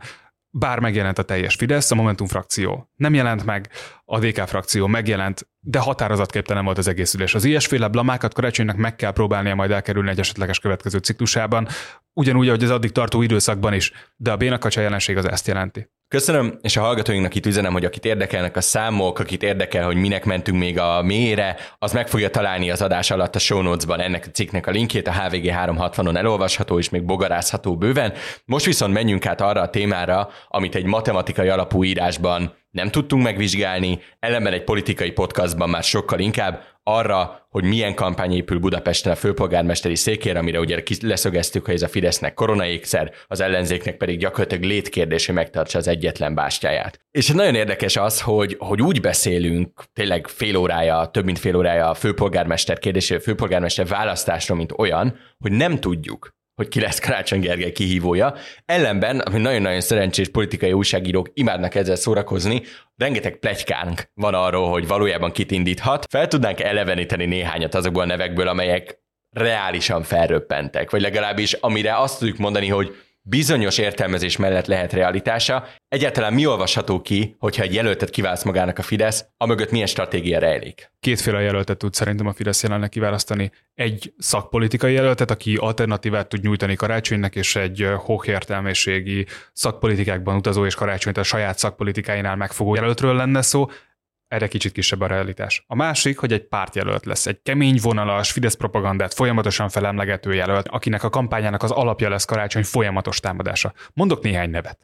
bár megjelent a teljes Fidesz, a Momentum frakció nem jelent meg, a DK frakció megjelent, de határozatképtelen volt az egész ülés. Az ilyesféle blamákat karácsonynak meg kell próbálnia majd elkerülni egy esetleges következő ciklusában, ugyanúgy, ahogy az addig tartó időszakban is, de a bénakacsa jelenség az ezt jelenti. Köszönöm, és a hallgatóinknak itt üzenem, hogy akit érdekelnek a számok, akit érdekel, hogy minek mentünk még a mélyre, az meg fogja találni az adás alatt a show notes-ban ennek a cikknek a linkjét, a HVG 360-on elolvasható és még bogarázható bőven. Most viszont menjünk át arra a témára, amit egy matematikai alapú írásban nem tudtunk megvizsgálni, ellenben egy politikai podcastban már sokkal inkább arra, hogy milyen kampány épül Budapesten a főpolgármesteri székére, amire ugye leszögeztük, hogy ez a Fidesznek koronaékszer, az ellenzéknek pedig gyakorlatilag létkérdés, hogy megtartsa az egyetlen bástyáját. És nagyon érdekes az, hogy, hogy úgy beszélünk, tényleg fél órája, több mint fél órája a főpolgármester kérdéséről, főpolgármester választásról, mint olyan, hogy nem tudjuk, hogy ki lesz Karácsony Gergely kihívója. Ellenben, ami nagyon-nagyon szerencsés politikai újságírók imádnak ezzel szórakozni, rengeteg plegykánk van arról, hogy valójában kit indíthat. Fel tudnánk eleveníteni néhányat azokból a nevekből, amelyek reálisan felröppentek, vagy legalábbis amire azt tudjuk mondani, hogy bizonyos értelmezés mellett lehet realitása. Egyáltalán mi olvasható ki, hogyha egy jelöltet kiválaszt magának a Fidesz, amögött milyen stratégia rejlik? Kétféle jelöltet tud szerintem a Fidesz jelenleg kiválasztani. Egy szakpolitikai jelöltet, aki alternatívát tud nyújtani karácsonynak, és egy hochértelmiségi szakpolitikákban utazó és karácsonyt a saját szakpolitikáinál megfogó jelöltről lenne szó. Erre kicsit kisebb a realitás. A másik, hogy egy pártjelölt lesz, egy kemény vonalas, Fidesz propagandát folyamatosan felemlegető jelölt, akinek a kampányának az alapja lesz karácsony folyamatos támadása. Mondok néhány nevet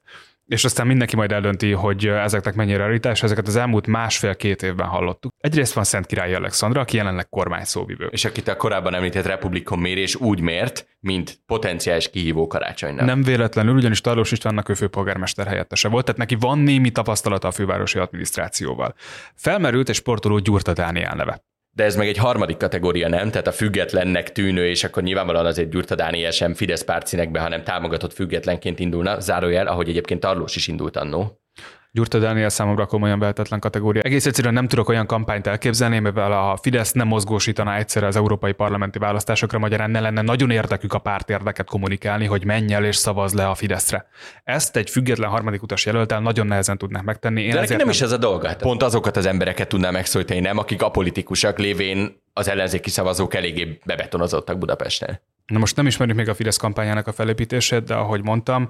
és aztán mindenki majd eldönti, hogy ezeknek mennyire realitás, ezeket az elmúlt másfél-két évben hallottuk. Egyrészt van Szent Király Alexandra, aki jelenleg kormány szóvivő. És akit a korábban említett Republikon mérés úgy mért, mint potenciális kihívó karácsonynak. Nem véletlenül, ugyanis Tarlós Istvánnak ő főpolgármester helyettese volt, tehát neki van némi tapasztalata a fővárosi adminisztrációval. Felmerült egy sportoló Gyurta Dániel neve de ez meg egy harmadik kategória, nem? Tehát a függetlennek tűnő, és akkor nyilvánvalóan azért Gyurta Dániel sem Fidesz pártszínekbe, hanem támogatott függetlenként indulna. Zárójel, ahogy egyébként Tarlós is indult annó. Gyurta Dániel számomra komolyan vehetetlen kategória. Egész egyszerűen nem tudok olyan kampányt elképzelni, mivel a Fidesz nem mozgósítaná egyszerre az európai parlamenti választásokra, magyarán ne lenne nagyon érdekük a párt érdeket kommunikálni, hogy menj el és szavaz le a Fideszre. Ezt egy független harmadik utas jelöltel nagyon nehezen tudnak megtenni. Én De neki nem, nem is ez a dolga. Hát pont azokat az embereket tudná megszólítani, nem, akik apolitikusak lévén az ellenzéki szavazók eléggé bebetonozottak Budapesten. Na most nem ismerjük még a Fidesz kampányának a felépítését, de ahogy mondtam,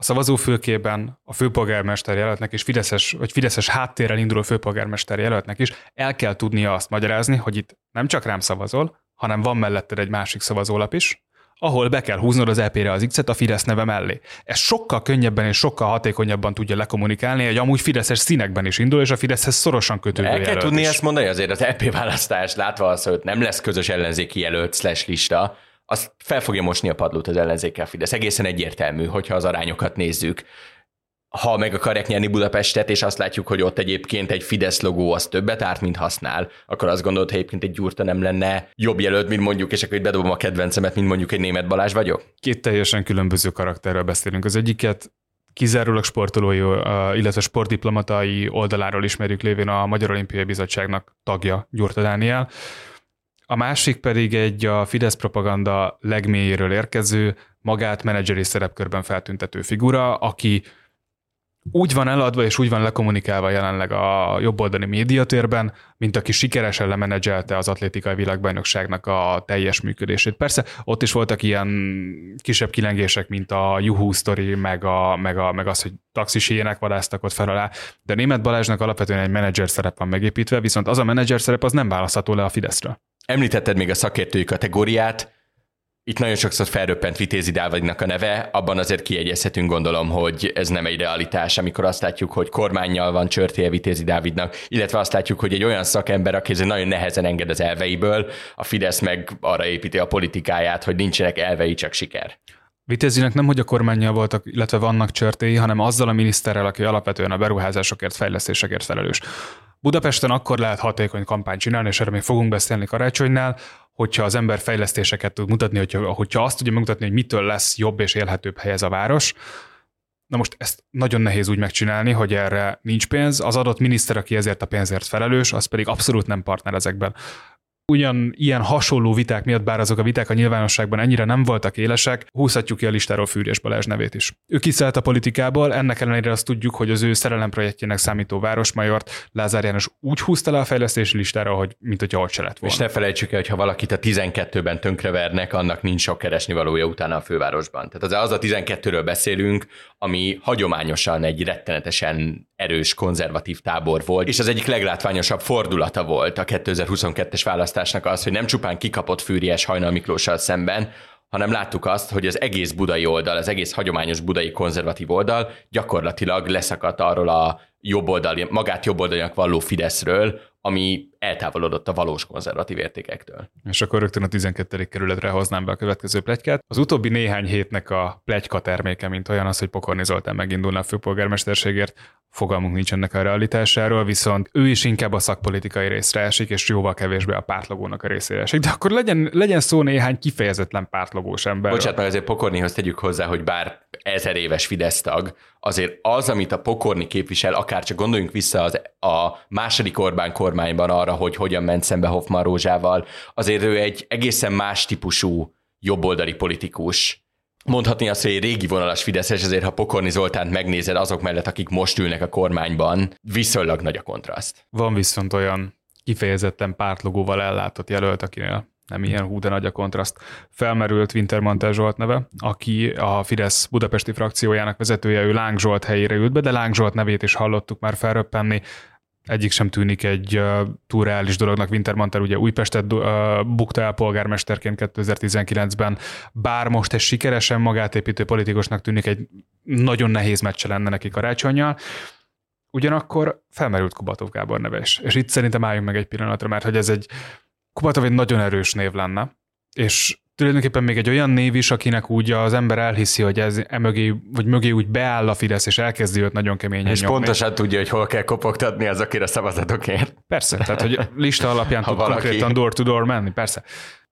a szavazófülkében a főpolgármester jelöltnek és Fideszes, vagy Fideszes háttérrel induló főpolgármester jelöltnek is el kell tudnia azt magyarázni, hogy itt nem csak rám szavazol, hanem van melletted egy másik szavazólap is, ahol be kell húznod az EP-re az X-et a Fidesz neve mellé. Ez sokkal könnyebben és sokkal hatékonyabban tudja lekommunikálni, hogy amúgy Fideszes színekben is indul, és a Fideszhez szorosan kötődő El kell tudni is. ezt mondani azért az EP választás, látva azt, hogy nem lesz közös ellenzéki jelölt slash lista, az fel fogja mosni a padlót az ellenzékkel Fidesz. Egészen egyértelmű, hogyha az arányokat nézzük. Ha meg akarják nyerni Budapestet, és azt látjuk, hogy ott egyébként egy Fidesz logó az többet árt, mint használ, akkor azt gondolod, hogy egyébként egy Gyurta nem lenne jobb jelölt, mint mondjuk, és akkor bedobom a kedvencemet, mint mondjuk egy német Balázs vagyok? Két teljesen különböző karakterről beszélünk. Az egyiket kizárólag sportolói, illetve sportdiplomatai oldaláról ismerjük lévén a Magyar Olimpiai Bizottságnak tagja Gyurta Dániel. A másik pedig egy a Fidesz propaganda legmélyéről érkező, magát menedzseri szerepkörben feltüntető figura, aki úgy van eladva és úgy van lekommunikálva jelenleg a jobboldali médiatérben, mint aki sikeresen lemenedzselte az atlétikai világbajnokságnak a teljes működését. Persze ott is voltak ilyen kisebb kilengések, mint a Juhu sztori, meg, a, meg, a, meg az, hogy taxis ilyenek vadáztak ott fel alá, de német Balázsnak alapvetően egy menedzser szerep van megépítve, viszont az a menedzser szerep az nem választható le a Fideszről. Említetted még a szakértői kategóriát, itt nagyon sokszor felröppent Vitézi Dávidnak a neve, abban azért kiegyezhetünk gondolom, hogy ez nem egy realitás, amikor azt látjuk, hogy kormányjal van csörtéje Vitézi Dávidnak, illetve azt látjuk, hogy egy olyan szakember, aki nagyon nehezen enged az elveiből, a Fidesz meg arra építi a politikáját, hogy nincsenek elvei, csak siker. Vitézinek nem, hogy a kormányjal voltak, illetve vannak csörtéi, hanem azzal a miniszterrel, aki alapvetően a beruházásokért, fejlesztésekért felelős. Budapesten akkor lehet hatékony kampányt csinálni, és erről még fogunk beszélni karácsonynál, hogyha az ember fejlesztéseket tud mutatni, hogyha, hogyha azt tudja megmutatni, hogy mitől lesz jobb és élhetőbb hely ez a város, Na most ezt nagyon nehéz úgy megcsinálni, hogy erre nincs pénz. Az adott miniszter, aki ezért a pénzért felelős, az pedig abszolút nem partner ezekben ugyan ilyen hasonló viták miatt, bár azok a viták a nyilvánosságban ennyire nem voltak élesek, húzhatjuk ki a listáról Fűrjes Balázs nevét is. Ő kiszállt a politikából, ennek ellenére azt tudjuk, hogy az ő szerelem projektjének számító városmajort Lázár János úgy húzta le a fejlesztési listára, hogy mint hogyha ott se lett volna. És ne felejtsük el, hogy ha valakit a 12-ben tönkrevernek, annak nincs sok keresni utána a fővárosban. Tehát az, az a 12-ről beszélünk, ami hagyományosan egy rettenetesen erős konzervatív tábor volt, és az egyik leglátványosabb fordulata volt a 2022-es választásnak az, hogy nem csupán kikapott Fűries Hajnal Miklóssal szemben, hanem láttuk azt, hogy az egész budai oldal, az egész hagyományos budai konzervatív oldal gyakorlatilag leszakadt arról a jobboldali, magát jobboldalinak valló Fideszről, ami eltávolodott a valós konzervatív értékektől. És akkor rögtön a 12. kerületre hoznám be a következő plegykát. Az utóbbi néhány hétnek a plegyka terméke, mint olyan az, hogy Pokorni Zoltán megindulna a főpolgármesterségért, fogalmunk nincs ennek a realitásáról, viszont ő is inkább a szakpolitikai részre esik, és jóval kevésbé a pártlogónak a részére esik. De akkor legyen, legyen szó néhány kifejezetlen pártlogós ember. Bocsánat, meg azért Pokornihoz tegyük hozzá, hogy bár ezer éves Fidesz tag, azért az, amit a Pokorni képvisel, akár csak gondoljunk vissza az, a második Orbán kormányban arra, hogy hogyan ment szembe Hoffman Rózsával, azért ő egy egészen más típusú jobboldali politikus, mondhatni azt, hogy egy régi vonalas Fideszes, ezért ha Pokorni Zoltánt megnézed azok mellett, akik most ülnek a kormányban, viszonylag nagy a kontraszt. Van viszont olyan kifejezetten pártlogóval ellátott jelölt, akinél nem ilyen hú, de nagy a kontraszt. Felmerült Wintermantel Zsolt neve, aki a Fidesz budapesti frakciójának vezetője, ő Láng Zsolt helyére ült be, de Láng Zsolt nevét is hallottuk már felröppenni egyik sem tűnik egy túl reális dolognak. Wintermantel ugye Újpestet bukta el polgármesterként 2019-ben, bár most egy sikeresen magát építő politikusnak tűnik, egy nagyon nehéz meccse lenne neki karácsonyjal. Ugyanakkor felmerült Kubatov Gábor neve is. És itt szerintem álljunk meg egy pillanatra, mert hogy ez egy Kubatov egy nagyon erős név lenne, és tulajdonképpen még egy olyan név is, akinek úgy az ember elhiszi, hogy ez emögé, vagy mögé úgy beáll a Fidesz, és elkezdi őt nagyon keményen És nyomni. pontosan tudja, hogy hol kell kopogtatni azokért a szavazatokért. Persze, tehát hogy lista alapján tud valaki... konkrétan door-to-door menni, persze.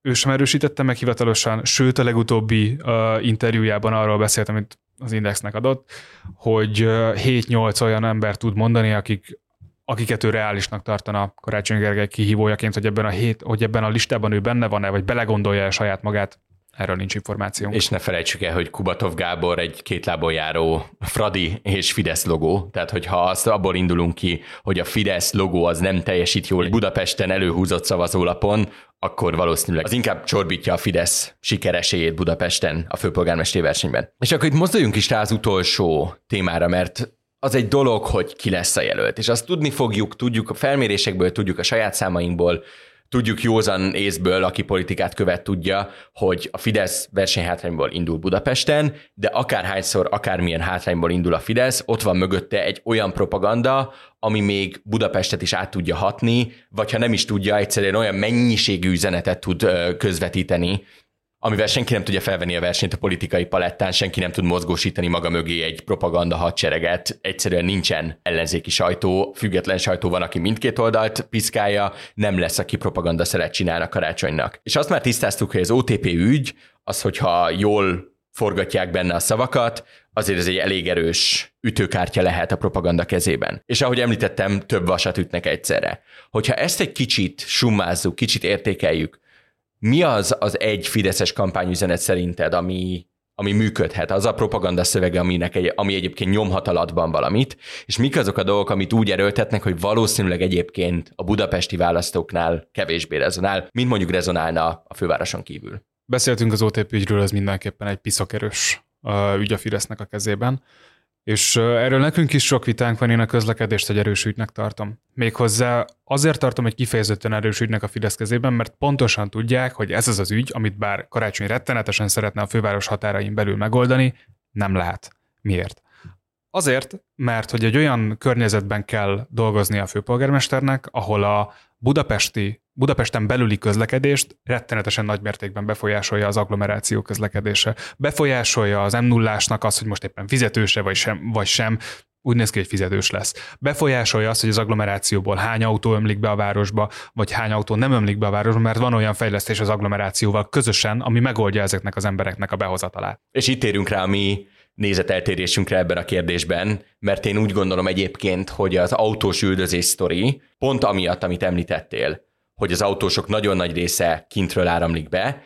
Ő sem erősítette meg hivatalosan, sőt a legutóbbi uh, interjújában arról beszélt, amit az Indexnek adott, hogy uh, 7-8 olyan ember tud mondani, akik akiket ő reálisnak tartana Karácsony Gergely kihívójaként, hogy ebben a, hét, hogy ebben a listában ő benne van-e, vagy belegondolja -e saját magát, erről nincs információ. És ne felejtsük el, hogy Kubatov Gábor egy két lábon járó Fradi és Fidesz logó. Tehát, hogyha azt abból indulunk ki, hogy a Fidesz logó az nem teljesít jól Budapesten előhúzott szavazólapon, akkor valószínűleg az inkább csorbítja a Fidesz sikeresélyét Budapesten a főpolgármesteri versenyben. És akkor itt mozduljunk is rá az utolsó témára, mert az egy dolog, hogy ki lesz a jelölt, és azt tudni fogjuk, tudjuk a felmérésekből, tudjuk a saját számainkból, tudjuk józan észből, aki politikát követ, tudja, hogy a Fidesz versenyhátrányból indul Budapesten, de akárhányszor, akármilyen hátrányból indul a Fidesz, ott van mögötte egy olyan propaganda, ami még Budapestet is át tudja hatni, vagy ha nem is tudja, egyszerűen olyan mennyiségű üzenetet tud közvetíteni, amivel senki nem tudja felvenni a versenyt a politikai palettán, senki nem tud mozgósítani maga mögé egy propaganda hadsereget, egyszerűen nincsen ellenzéki sajtó, független sajtó van, aki mindkét oldalt piszkálja, nem lesz, aki propaganda szeret csinálni karácsonynak. És azt már tisztáztuk, hogy az OTP ügy, az, hogyha jól forgatják benne a szavakat, azért ez egy elég erős ütőkártya lehet a propaganda kezében. És ahogy említettem, több vasat ütnek egyszerre. Hogyha ezt egy kicsit summázzuk, kicsit értékeljük, mi az az egy fideszes kampányüzenet szerinted, ami, ami működhet, az a propaganda szövege, aminek egy, ami egyébként nyomhat alatban valamit, és mik azok a dolgok, amit úgy erőltetnek, hogy valószínűleg egyébként a budapesti választóknál kevésbé rezonál, mint mondjuk rezonálna a fővároson kívül. Beszéltünk az OTP ügyről, ez mindenképpen egy piszakerős ügy a Fidesznek a kezében. És erről nekünk is sok vitánk van, én a közlekedést egy erős ügynek tartom. Méghozzá azért tartom egy kifejezetten erős ügynek a Fidesz kezében, mert pontosan tudják, hogy ez az az ügy, amit bár Karácsony rettenetesen szeretne a főváros határain belül megoldani, nem lehet. Miért? Azért, mert hogy egy olyan környezetben kell dolgozni a főpolgármesternek, ahol a budapesti, Budapesten belüli közlekedést rettenetesen nagy mértékben befolyásolja az agglomeráció közlekedése. Befolyásolja az m 0 az, hogy most éppen fizetőse vagy sem, vagy sem, úgy néz ki, hogy fizetős lesz. Befolyásolja azt, hogy az agglomerációból hány autó ömlik be a városba, vagy hány autó nem ömlik be a városba, mert van olyan fejlesztés az agglomerációval közösen, ami megoldja ezeknek az embereknek a behozatalát. És itt érünk rá, ami nézeteltérésünkre ebben a kérdésben, mert én úgy gondolom egyébként, hogy az autós üldözés sztori, pont amiatt, amit említettél, hogy az autósok nagyon nagy része kintről áramlik be,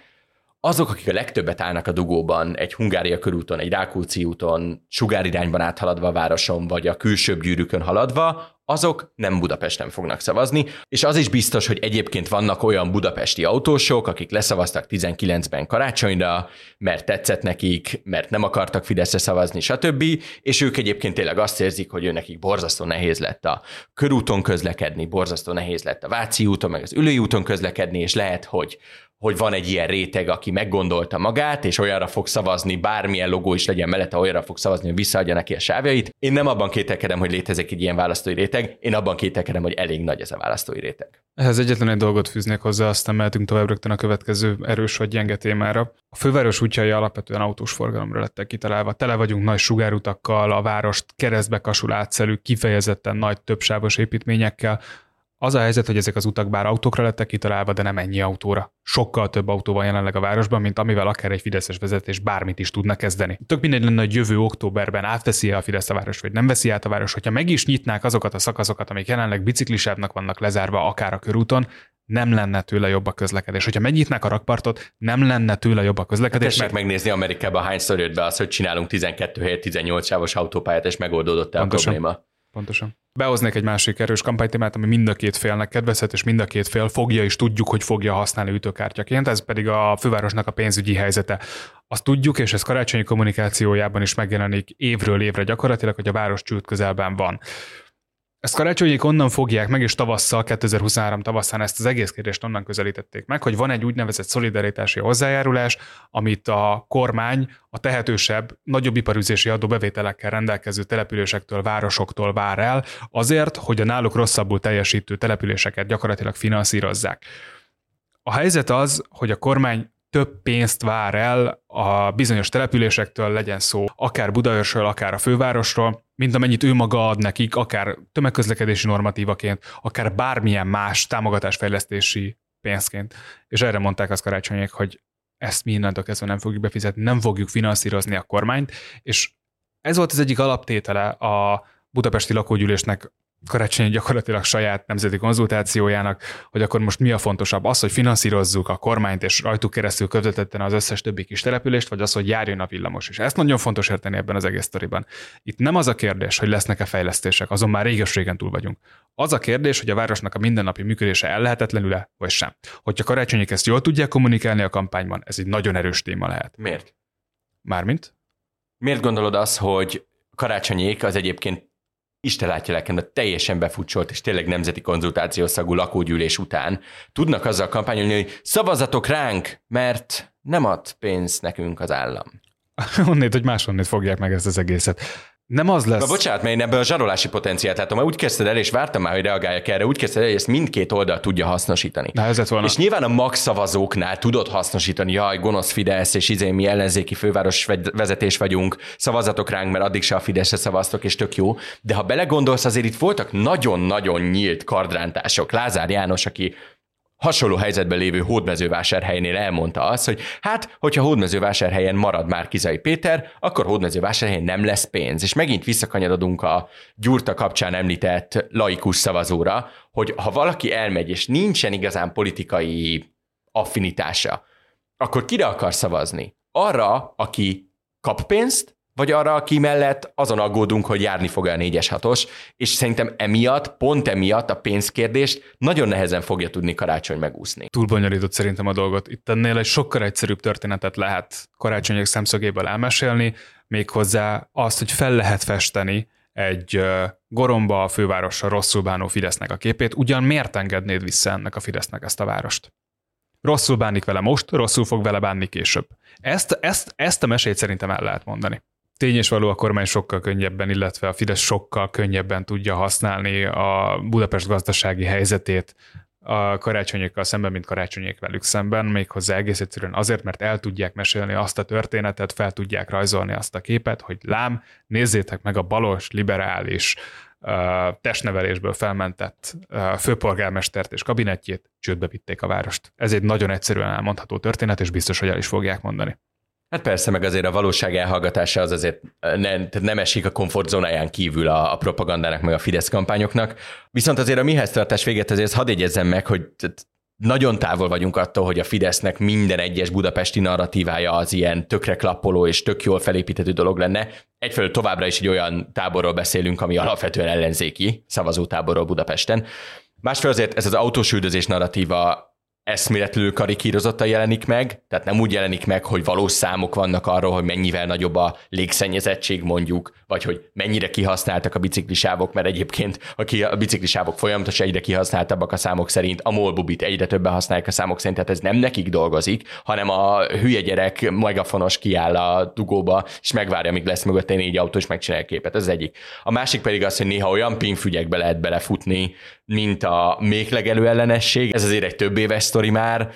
azok, akik a legtöbbet állnak a dugóban, egy Hungária körúton, egy Rákóczi úton, sugárirányban áthaladva a városon, vagy a külsőbb gyűrűkön haladva, azok nem Budapesten fognak szavazni, és az is biztos, hogy egyébként vannak olyan budapesti autósok, akik leszavaztak 19-ben karácsonyra, mert tetszett nekik, mert nem akartak Fideszre szavazni, stb., és ők egyébként tényleg azt érzik, hogy ő nekik borzasztó nehéz lett a körúton közlekedni, borzasztó nehéz lett a Váci úton, meg az Ülői úton közlekedni, és lehet, hogy hogy van egy ilyen réteg, aki meggondolta magát, és olyanra fog szavazni, bármilyen logó is legyen mellette, olyanra fog szavazni, hogy visszaadja neki a sávjait. Én nem abban kételkedem, hogy létezik egy ilyen választói réteg, én abban kételkedem, hogy elég nagy ez a választói réteg. Ehhez egyetlen egy dolgot fűznék hozzá, aztán mehetünk tovább rögtön a következő erős vagy gyenge témára. A főváros útjai alapvetően autós forgalomra lettek kitalálva. Tele vagyunk nagy sugárutakkal, a várost keresztbe kasul átszelő, kifejezetten nagy többsávos építményekkel, az a helyzet, hogy ezek az utak bár autókra lettek kitalálva, de nem ennyi autóra. Sokkal több autó van jelenleg a városban, mint amivel akár egy fideszes vezetés bármit is tudna kezdeni. Tök mindegy lenne, hogy jövő októberben átveszi a Fidesz a város, vagy nem veszi át a város. Hogyha meg is nyitnák azokat a szakaszokat, amik jelenleg biciklisávnak vannak lezárva, akár a körúton, nem lenne tőle jobb a közlekedés. Hogyha megnyitnák a rakpartot, nem lenne tőle jobb a közlekedés. Tessék mert... megnézni Amerikában hányszor jött be az, hogy csinálunk 12 helyet 18 sávos autópályát, és megoldódott el a probléma. Pontosan. Behoznék egy másik erős kampánytémát, ami mind a két félnek kedvezhet, és mind a két fél fogja, és tudjuk, hogy fogja használni ütőkártyaként, ez pedig a fővárosnak a pénzügyi helyzete. Azt tudjuk, és ez karácsonyi kommunikációjában is megjelenik évről évre gyakorlatilag, hogy a város csőd közelben van. Ezt karácsonyék onnan fogják meg, és tavasszal, 2023 tavasszán ezt az egész kérdést onnan közelítették meg, hogy van egy úgynevezett szolidaritási hozzájárulás, amit a kormány a tehetősebb, nagyobb iparüzési adóbevételekkel rendelkező településektől, városoktól vár el, azért, hogy a náluk rosszabbul teljesítő településeket gyakorlatilag finanszírozzák. A helyzet az, hogy a kormány több pénzt vár el a bizonyos településektől, legyen szó akár Budaörsről, akár a fővárosról, mint amennyit ő maga ad nekik, akár tömegközlekedési normatívaként, akár bármilyen más támogatásfejlesztési pénzként. És erre mondták az karácsonyék, hogy ezt mi innentől kezdve nem fogjuk befizetni, nem fogjuk finanszírozni a kormányt, és ez volt az egyik alaptétele a budapesti lakógyűlésnek karácsony gyakorlatilag saját nemzeti konzultációjának, hogy akkor most mi a fontosabb, az, hogy finanszírozzuk a kormányt és rajtuk keresztül közvetetten az összes többi kis települést, vagy az, hogy járjon a villamos is. Ezt nagyon fontos érteni ebben az egész sztoriban. Itt nem az a kérdés, hogy lesznek-e fejlesztések, azon már réges régen túl vagyunk. Az a kérdés, hogy a városnak a mindennapi működése ellehetetlenül-e, vagy sem. Hogyha karácsonyik ezt jól tudják kommunikálni a kampányban, ez egy nagyon erős téma lehet. Miért? Mármint? Miért gondolod azt, hogy karácsonyék az egyébként Isten látja nekem, de teljesen befutcsolt és tényleg nemzeti konzultációszagú lakógyűlés után tudnak azzal kampányolni, hogy szavazatok ránk, mert nem ad pénzt nekünk az állam. Onnét, hogy máshonnét fogják meg ezt az egészet. Nem az lesz. Na, bocsánat, mert én ebből a zsarolási potenciált látom. Már úgy kezdted el, és vártam már, hogy reagáljak erre, úgy kezdted el, hogy ezt mindkét oldal tudja hasznosítani. Na, ez volna. És nyilván a max szavazóknál tudod hasznosítani, jaj, gonosz Fidesz, és izé mi ellenzéki főváros vezetés vagyunk, szavazatok ránk, mert addig se a Fideszre szavaztok, és tök jó. De ha belegondolsz, azért itt voltak nagyon-nagyon nyílt kardrántások. Lázár János, aki hasonló helyzetben lévő hódmezővásárhelynél elmondta azt, hogy hát, hogyha hódmezővásárhelyen marad már Kizai Péter, akkor hódmezővásárhelyen nem lesz pénz. És megint visszakanyarodunk a Gyurta kapcsán említett laikus szavazóra, hogy ha valaki elmegy, és nincsen igazán politikai affinitása, akkor kire akar szavazni? Arra, aki kap pénzt, vagy arra, aki mellett azon aggódunk, hogy járni fog a 4-es 6 és szerintem emiatt, pont emiatt a pénzkérdést nagyon nehezen fogja tudni karácsony megúszni. Túl bonyolított szerintem a dolgot. Itt ennél egy sokkal egyszerűbb történetet lehet karácsonyok szemszögéből elmesélni, méghozzá azt, hogy fel lehet festeni egy goromba a fővárosra rosszul bánó Fidesznek a képét, ugyan miért engednéd vissza ennek a Fidesznek ezt a várost? Rosszul bánik vele most, rosszul fog vele bánni később. Ezt, ezt, ezt a mesét szerintem el lehet mondani. Tény és való a kormány sokkal könnyebben, illetve a Fidesz sokkal könnyebben tudja használni a Budapest gazdasági helyzetét a karácsonyékkal szemben, mint karácsonyék velük szemben, méghozzá egész egyszerűen azért, mert el tudják mesélni azt a történetet, fel tudják rajzolni azt a képet, hogy lám, nézzétek meg a balos, liberális, testnevelésből felmentett főpolgármestert és kabinettjét, csődbe vitték a várost. Ez egy nagyon egyszerűen elmondható történet, és biztos, hogy el is fogják mondani. Hát persze, meg azért a valóság elhallgatása az azért nem, nem esik a komfortzónáján kívül a, a propagandának, meg a Fidesz kampányoknak. Viszont azért a mihez tartás véget azért hadd jegyezzem meg, hogy nagyon távol vagyunk attól, hogy a Fidesznek minden egyes budapesti narratívája az ilyen tökre klappoló és tök jól felépíthető dolog lenne. Egyfelől továbbra is egy olyan táborról beszélünk, ami alapvetően ellenzéki szavazótáborról Budapesten. Másfelől azért ez az autós narratíva eszméletlenül karikírozottan jelenik meg, tehát nem úgy jelenik meg, hogy valós számok vannak arról, hogy mennyivel nagyobb a légszennyezettség mondjuk, vagy hogy mennyire kihasználtak a biciklisávok, mert egyébként a, ki, a biciklisávok folyamatosan egyre kihasználtabbak a számok szerint, a molbubit egyre többen használják a számok szerint, tehát ez nem nekik dolgozik, hanem a hülye gyerek megafonos kiáll a dugóba, és megvárja, amíg lesz mögött egy négy autó, és megcsinálja a képet. Ez az egyik. A másik pedig az, hogy néha olyan pinfügyekbe lehet belefutni, mint a méklegelő ellenesség. Ez azért egy több éves sztori már,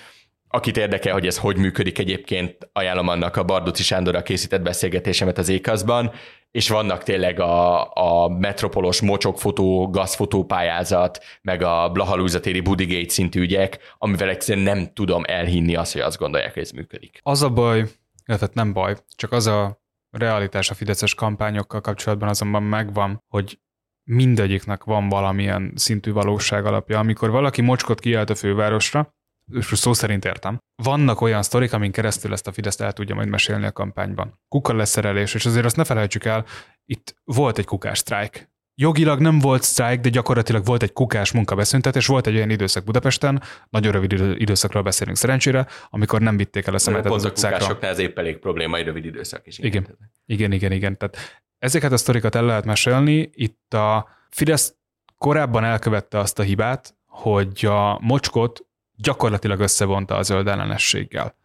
akit érdekel, hogy ez hogy működik egyébként, ajánlom annak a Barduci Sándorra készített beszélgetésemet az ékazban, és vannak tényleg a, a metropolos mocsokfotó, gazfotó pályázat, meg a Blahalúzatéri Budigate szintű ügyek, amivel egyszerűen nem tudom elhinni azt, hogy azt gondolják, hogy ez működik. Az a baj, illetve nem baj, csak az a realitás a fideszes kampányokkal kapcsolatban azonban megvan, hogy mindegyiknek van valamilyen szintű valóság alapja. Amikor valaki mocskot kiállt a fővárosra, és szó szerint értem, vannak olyan sztorik, amin keresztül ezt a Fideszt el tudja majd mesélni a kampányban. Kuka leszerelés, és azért azt ne felejtsük el, itt volt egy kukás sztrájk. Jogilag nem volt sztrájk, de gyakorlatilag volt egy kukás munkabeszüntetés, volt egy olyan időszak Budapesten, nagyon rövid időszakról beszélünk szerencsére, amikor nem vitték el a szemetet az utcákra. Kukásoknál ez épp elég probléma, egy rövid időszak is. Igen, igen, igen, igen. igen. Tehát ezeket a sztorikat el lehet mesélni. Itt a Fidesz korábban elkövette azt a hibát, hogy a mocskot gyakorlatilag összevonta a zöld ellenességgel.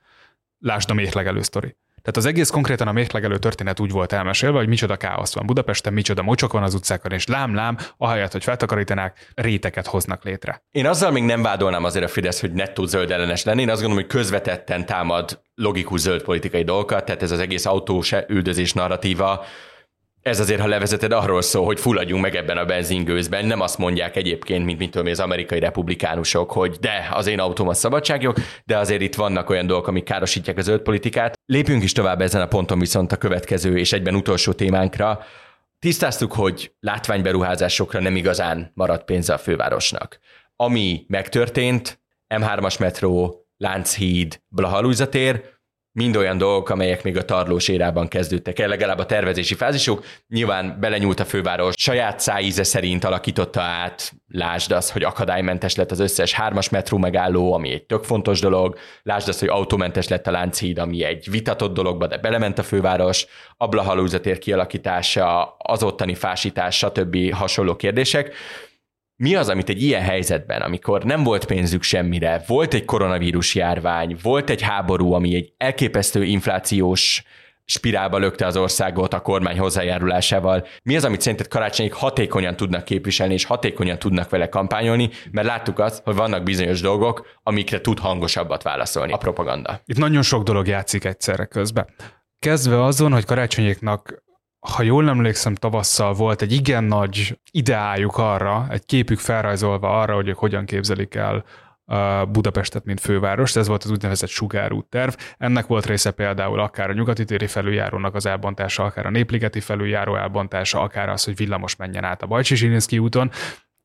Lásd a mérlegelő sztori. Tehát az egész konkrétan a mérlegelő történet úgy volt elmesélve, hogy micsoda káosz van Budapesten, micsoda mocsok van az utcákon, és lám-lám, ahelyett, hogy feltakarítanák, réteket hoznak létre. Én azzal még nem vádolnám azért a Fidesz, hogy nettó zöld ellenes lenni. Én azt gondolom, hogy közvetetten támad logikus zöld politikai dolgokat, tehát ez az egész autós üldözés narratíva, ez azért, ha levezeted, arról szól, hogy fulladjunk meg ebben a benzingőzben. Nem azt mondják egyébként, mint mit tudom, az amerikai republikánusok, hogy de, az én autóm a szabadságjog, de azért itt vannak olyan dolgok, amik károsítják a zöld politikát. Lépjünk is tovább ezen a ponton viszont a következő és egyben utolsó témánkra. Tisztáztuk, hogy látványberuházásokra nem igazán maradt pénze a fővárosnak. Ami megtörtént, M3-as metró, Lánchíd, Blahalújza tér, mind olyan dolgok, amelyek még a tarlós érában kezdődtek el, legalább a tervezési fázisok. Nyilván belenyúlt a főváros, saját szájíze szerint alakította át, lásd az, hogy akadálymentes lett az összes hármas metró megálló, ami egy tök fontos dolog, lásd az, hogy autómentes lett a Lánchíd, ami egy vitatott dologba, de belement a főváros, ablahalúzatér kialakítása, az ottani fásítás, stb. hasonló kérdések mi az, amit egy ilyen helyzetben, amikor nem volt pénzük semmire, volt egy koronavírus járvány, volt egy háború, ami egy elképesztő inflációs spirálba lökte az országot a kormány hozzájárulásával. Mi az, amit szerinted karácsonyig hatékonyan tudnak képviselni, és hatékonyan tudnak vele kampányolni, mert láttuk azt, hogy vannak bizonyos dolgok, amikre tud hangosabbat válaszolni a propaganda. Itt nagyon sok dolog játszik egyszerre közben. Kezdve azon, hogy karácsonyéknak ha jól emlékszem, tavasszal volt egy igen nagy ideájuk arra, egy képük felrajzolva arra, hogy ők hogyan képzelik el Budapestet, mint főváros, ez volt az úgynevezett sugárút terv. Ennek volt része például akár a nyugati téri felüljárónak az elbontása, akár a népligeti felüljáró elbontása, akár az, hogy villamos menjen át a Bajcsi úton,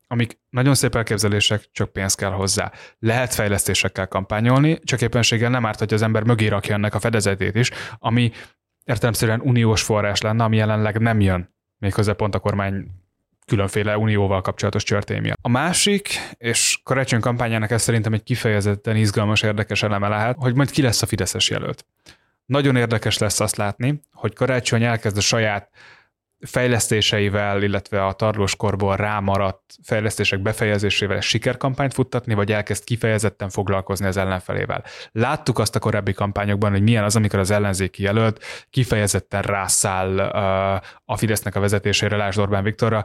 amik nagyon szép elképzelések, csak pénz kell hozzá. Lehet fejlesztésekkel kampányolni, csak éppenséggel nem árt, hogy az ember mögé rakja ennek a fedezetét is, ami értelemszerűen uniós forrás lenne, ami jelenleg nem jön, méghozzá pont a kormány különféle unióval kapcsolatos csörtény miatt. A másik, és karácsony kampányának ez szerintem egy kifejezetten izgalmas, érdekes eleme lehet, hogy majd ki lesz a Fideszes jelölt. Nagyon érdekes lesz azt látni, hogy karácsony elkezd a saját fejlesztéseivel, illetve a tarlós korból rámaradt fejlesztések befejezésével sikerkampányt futtatni, vagy elkezd kifejezetten foglalkozni az ellenfelével. Láttuk azt a korábbi kampányokban, hogy milyen az, amikor az ellenzéki jelölt kifejezetten rászáll a Fidesznek a vezetésére, Lásd Orbán Viktorra,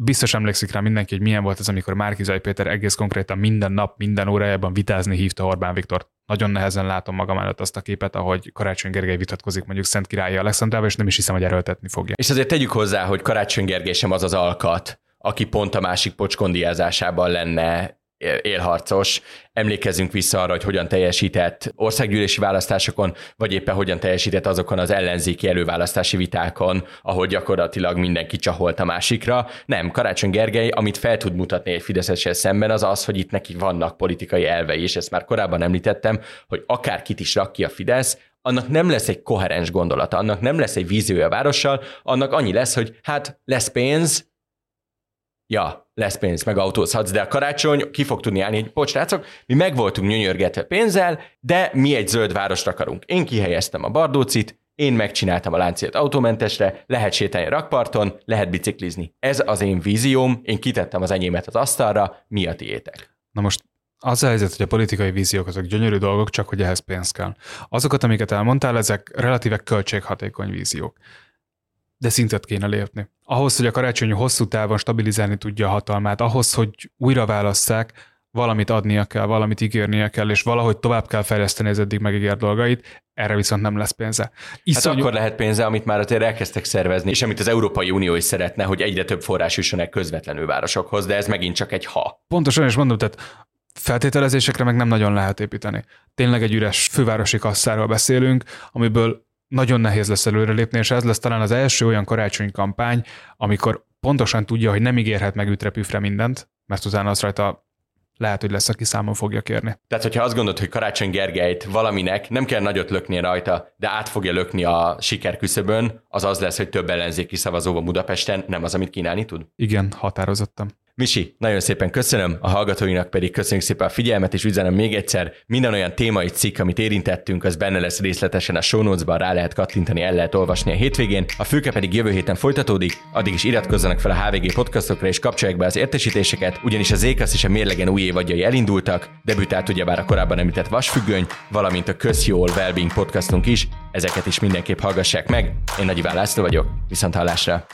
biztos emlékszik rá mindenki, hogy milyen volt ez, amikor Márkizai Péter egész konkrétan minden nap, minden órájában vitázni hívta Orbán Viktor. Nagyon nehezen látom magam előtt azt a képet, ahogy Karácsony Gergely vitatkozik mondjuk Szent Királyi Alexandrával, és nem is hiszem, hogy erőltetni fogja. És azért tegyük hozzá, hogy Karácsony Gergely sem az az alkat, aki pont a másik pocskondiázásában lenne élharcos. Emlékezzünk vissza arra, hogy hogyan teljesített országgyűlési választásokon, vagy éppen hogyan teljesített azokon az ellenzéki előválasztási vitákon, ahol gyakorlatilag mindenki csaholt a másikra. Nem, Karácsony Gergely, amit fel tud mutatni egy Fideszessel szemben, az az, hogy itt neki vannak politikai elvei, és ezt már korábban említettem, hogy akár kit is rak ki a Fidesz, annak nem lesz egy koherens gondolata, annak nem lesz egy víziója a várossal, annak annyi lesz, hogy hát lesz pénz, ja, lesz pénz, meg autózhatsz, de a karácsony ki fog tudni állni, hogy bocs, mi meg voltunk nyönyörgetve pénzzel, de mi egy zöld várost akarunk. Én kihelyeztem a Bardócit, én megcsináltam a lánciát autómentesre, lehet sétálni a rakparton, lehet biciklizni. Ez az én vízióm, én kitettem az enyémet az asztalra, mi a tiétek? Na most az a helyzet, hogy a politikai víziók azok gyönyörű dolgok, csak hogy ehhez pénz kell. Azokat, amiket elmondtál, ezek relatíve költséghatékony víziók de szintet kéne lépni. Ahhoz, hogy a karácsony hosszú távon stabilizálni tudja a hatalmát, ahhoz, hogy újra válasszák, valamit adnia kell, valamit ígérnie kell, és valahogy tovább kell fejleszteni az eddig megígért dolgait, erre viszont nem lesz pénze. Iszonyú... Hát akkor lehet pénze, amit már azért elkezdtek szervezni, és amit az Európai Unió is szeretne, hogy egyre több forrás jusson el közvetlenül városokhoz, de ez megint csak egy ha. Pontosan is mondom, tehát feltételezésekre meg nem nagyon lehet építeni. Tényleg egy üres fővárosi kasszáról beszélünk, amiből nagyon nehéz lesz előrelépni, és ez lesz talán az első olyan karácsony kampány, amikor pontosan tudja, hogy nem ígérhet meg ütrepüfre mindent, mert utána az rajta lehet, hogy lesz, aki számon fogja kérni. Tehát, hogyha azt gondolod, hogy Karácsony Gergelyt valaminek nem kell nagyot lökni rajta, de át fogja lökni a sikerküszöbön, az az lesz, hogy több ellenzéki szavazó van Budapesten, nem az, amit kínálni tud? Igen, határozottam. Misi, nagyon szépen köszönöm, a hallgatóinak pedig köszönjük szépen a figyelmet, és üzenem még egyszer, minden olyan témai cikk, amit érintettünk, az benne lesz részletesen a show notes-ban, rá lehet kattintani, el lehet olvasni a hétvégén, a főke pedig jövő héten folytatódik, addig is iratkozzanak fel a HVG podcastokra és kapcsolják be az értesítéseket, ugyanis az Ékasz és a Mérlegen új évadjai elindultak, debütált ugyebár a korábban említett Vasfüggöny, valamint a Közjól Wellbeing podcastunk is, ezeket is mindenképp hallgassák meg. Én Nagy László vagyok, viszont hallásra!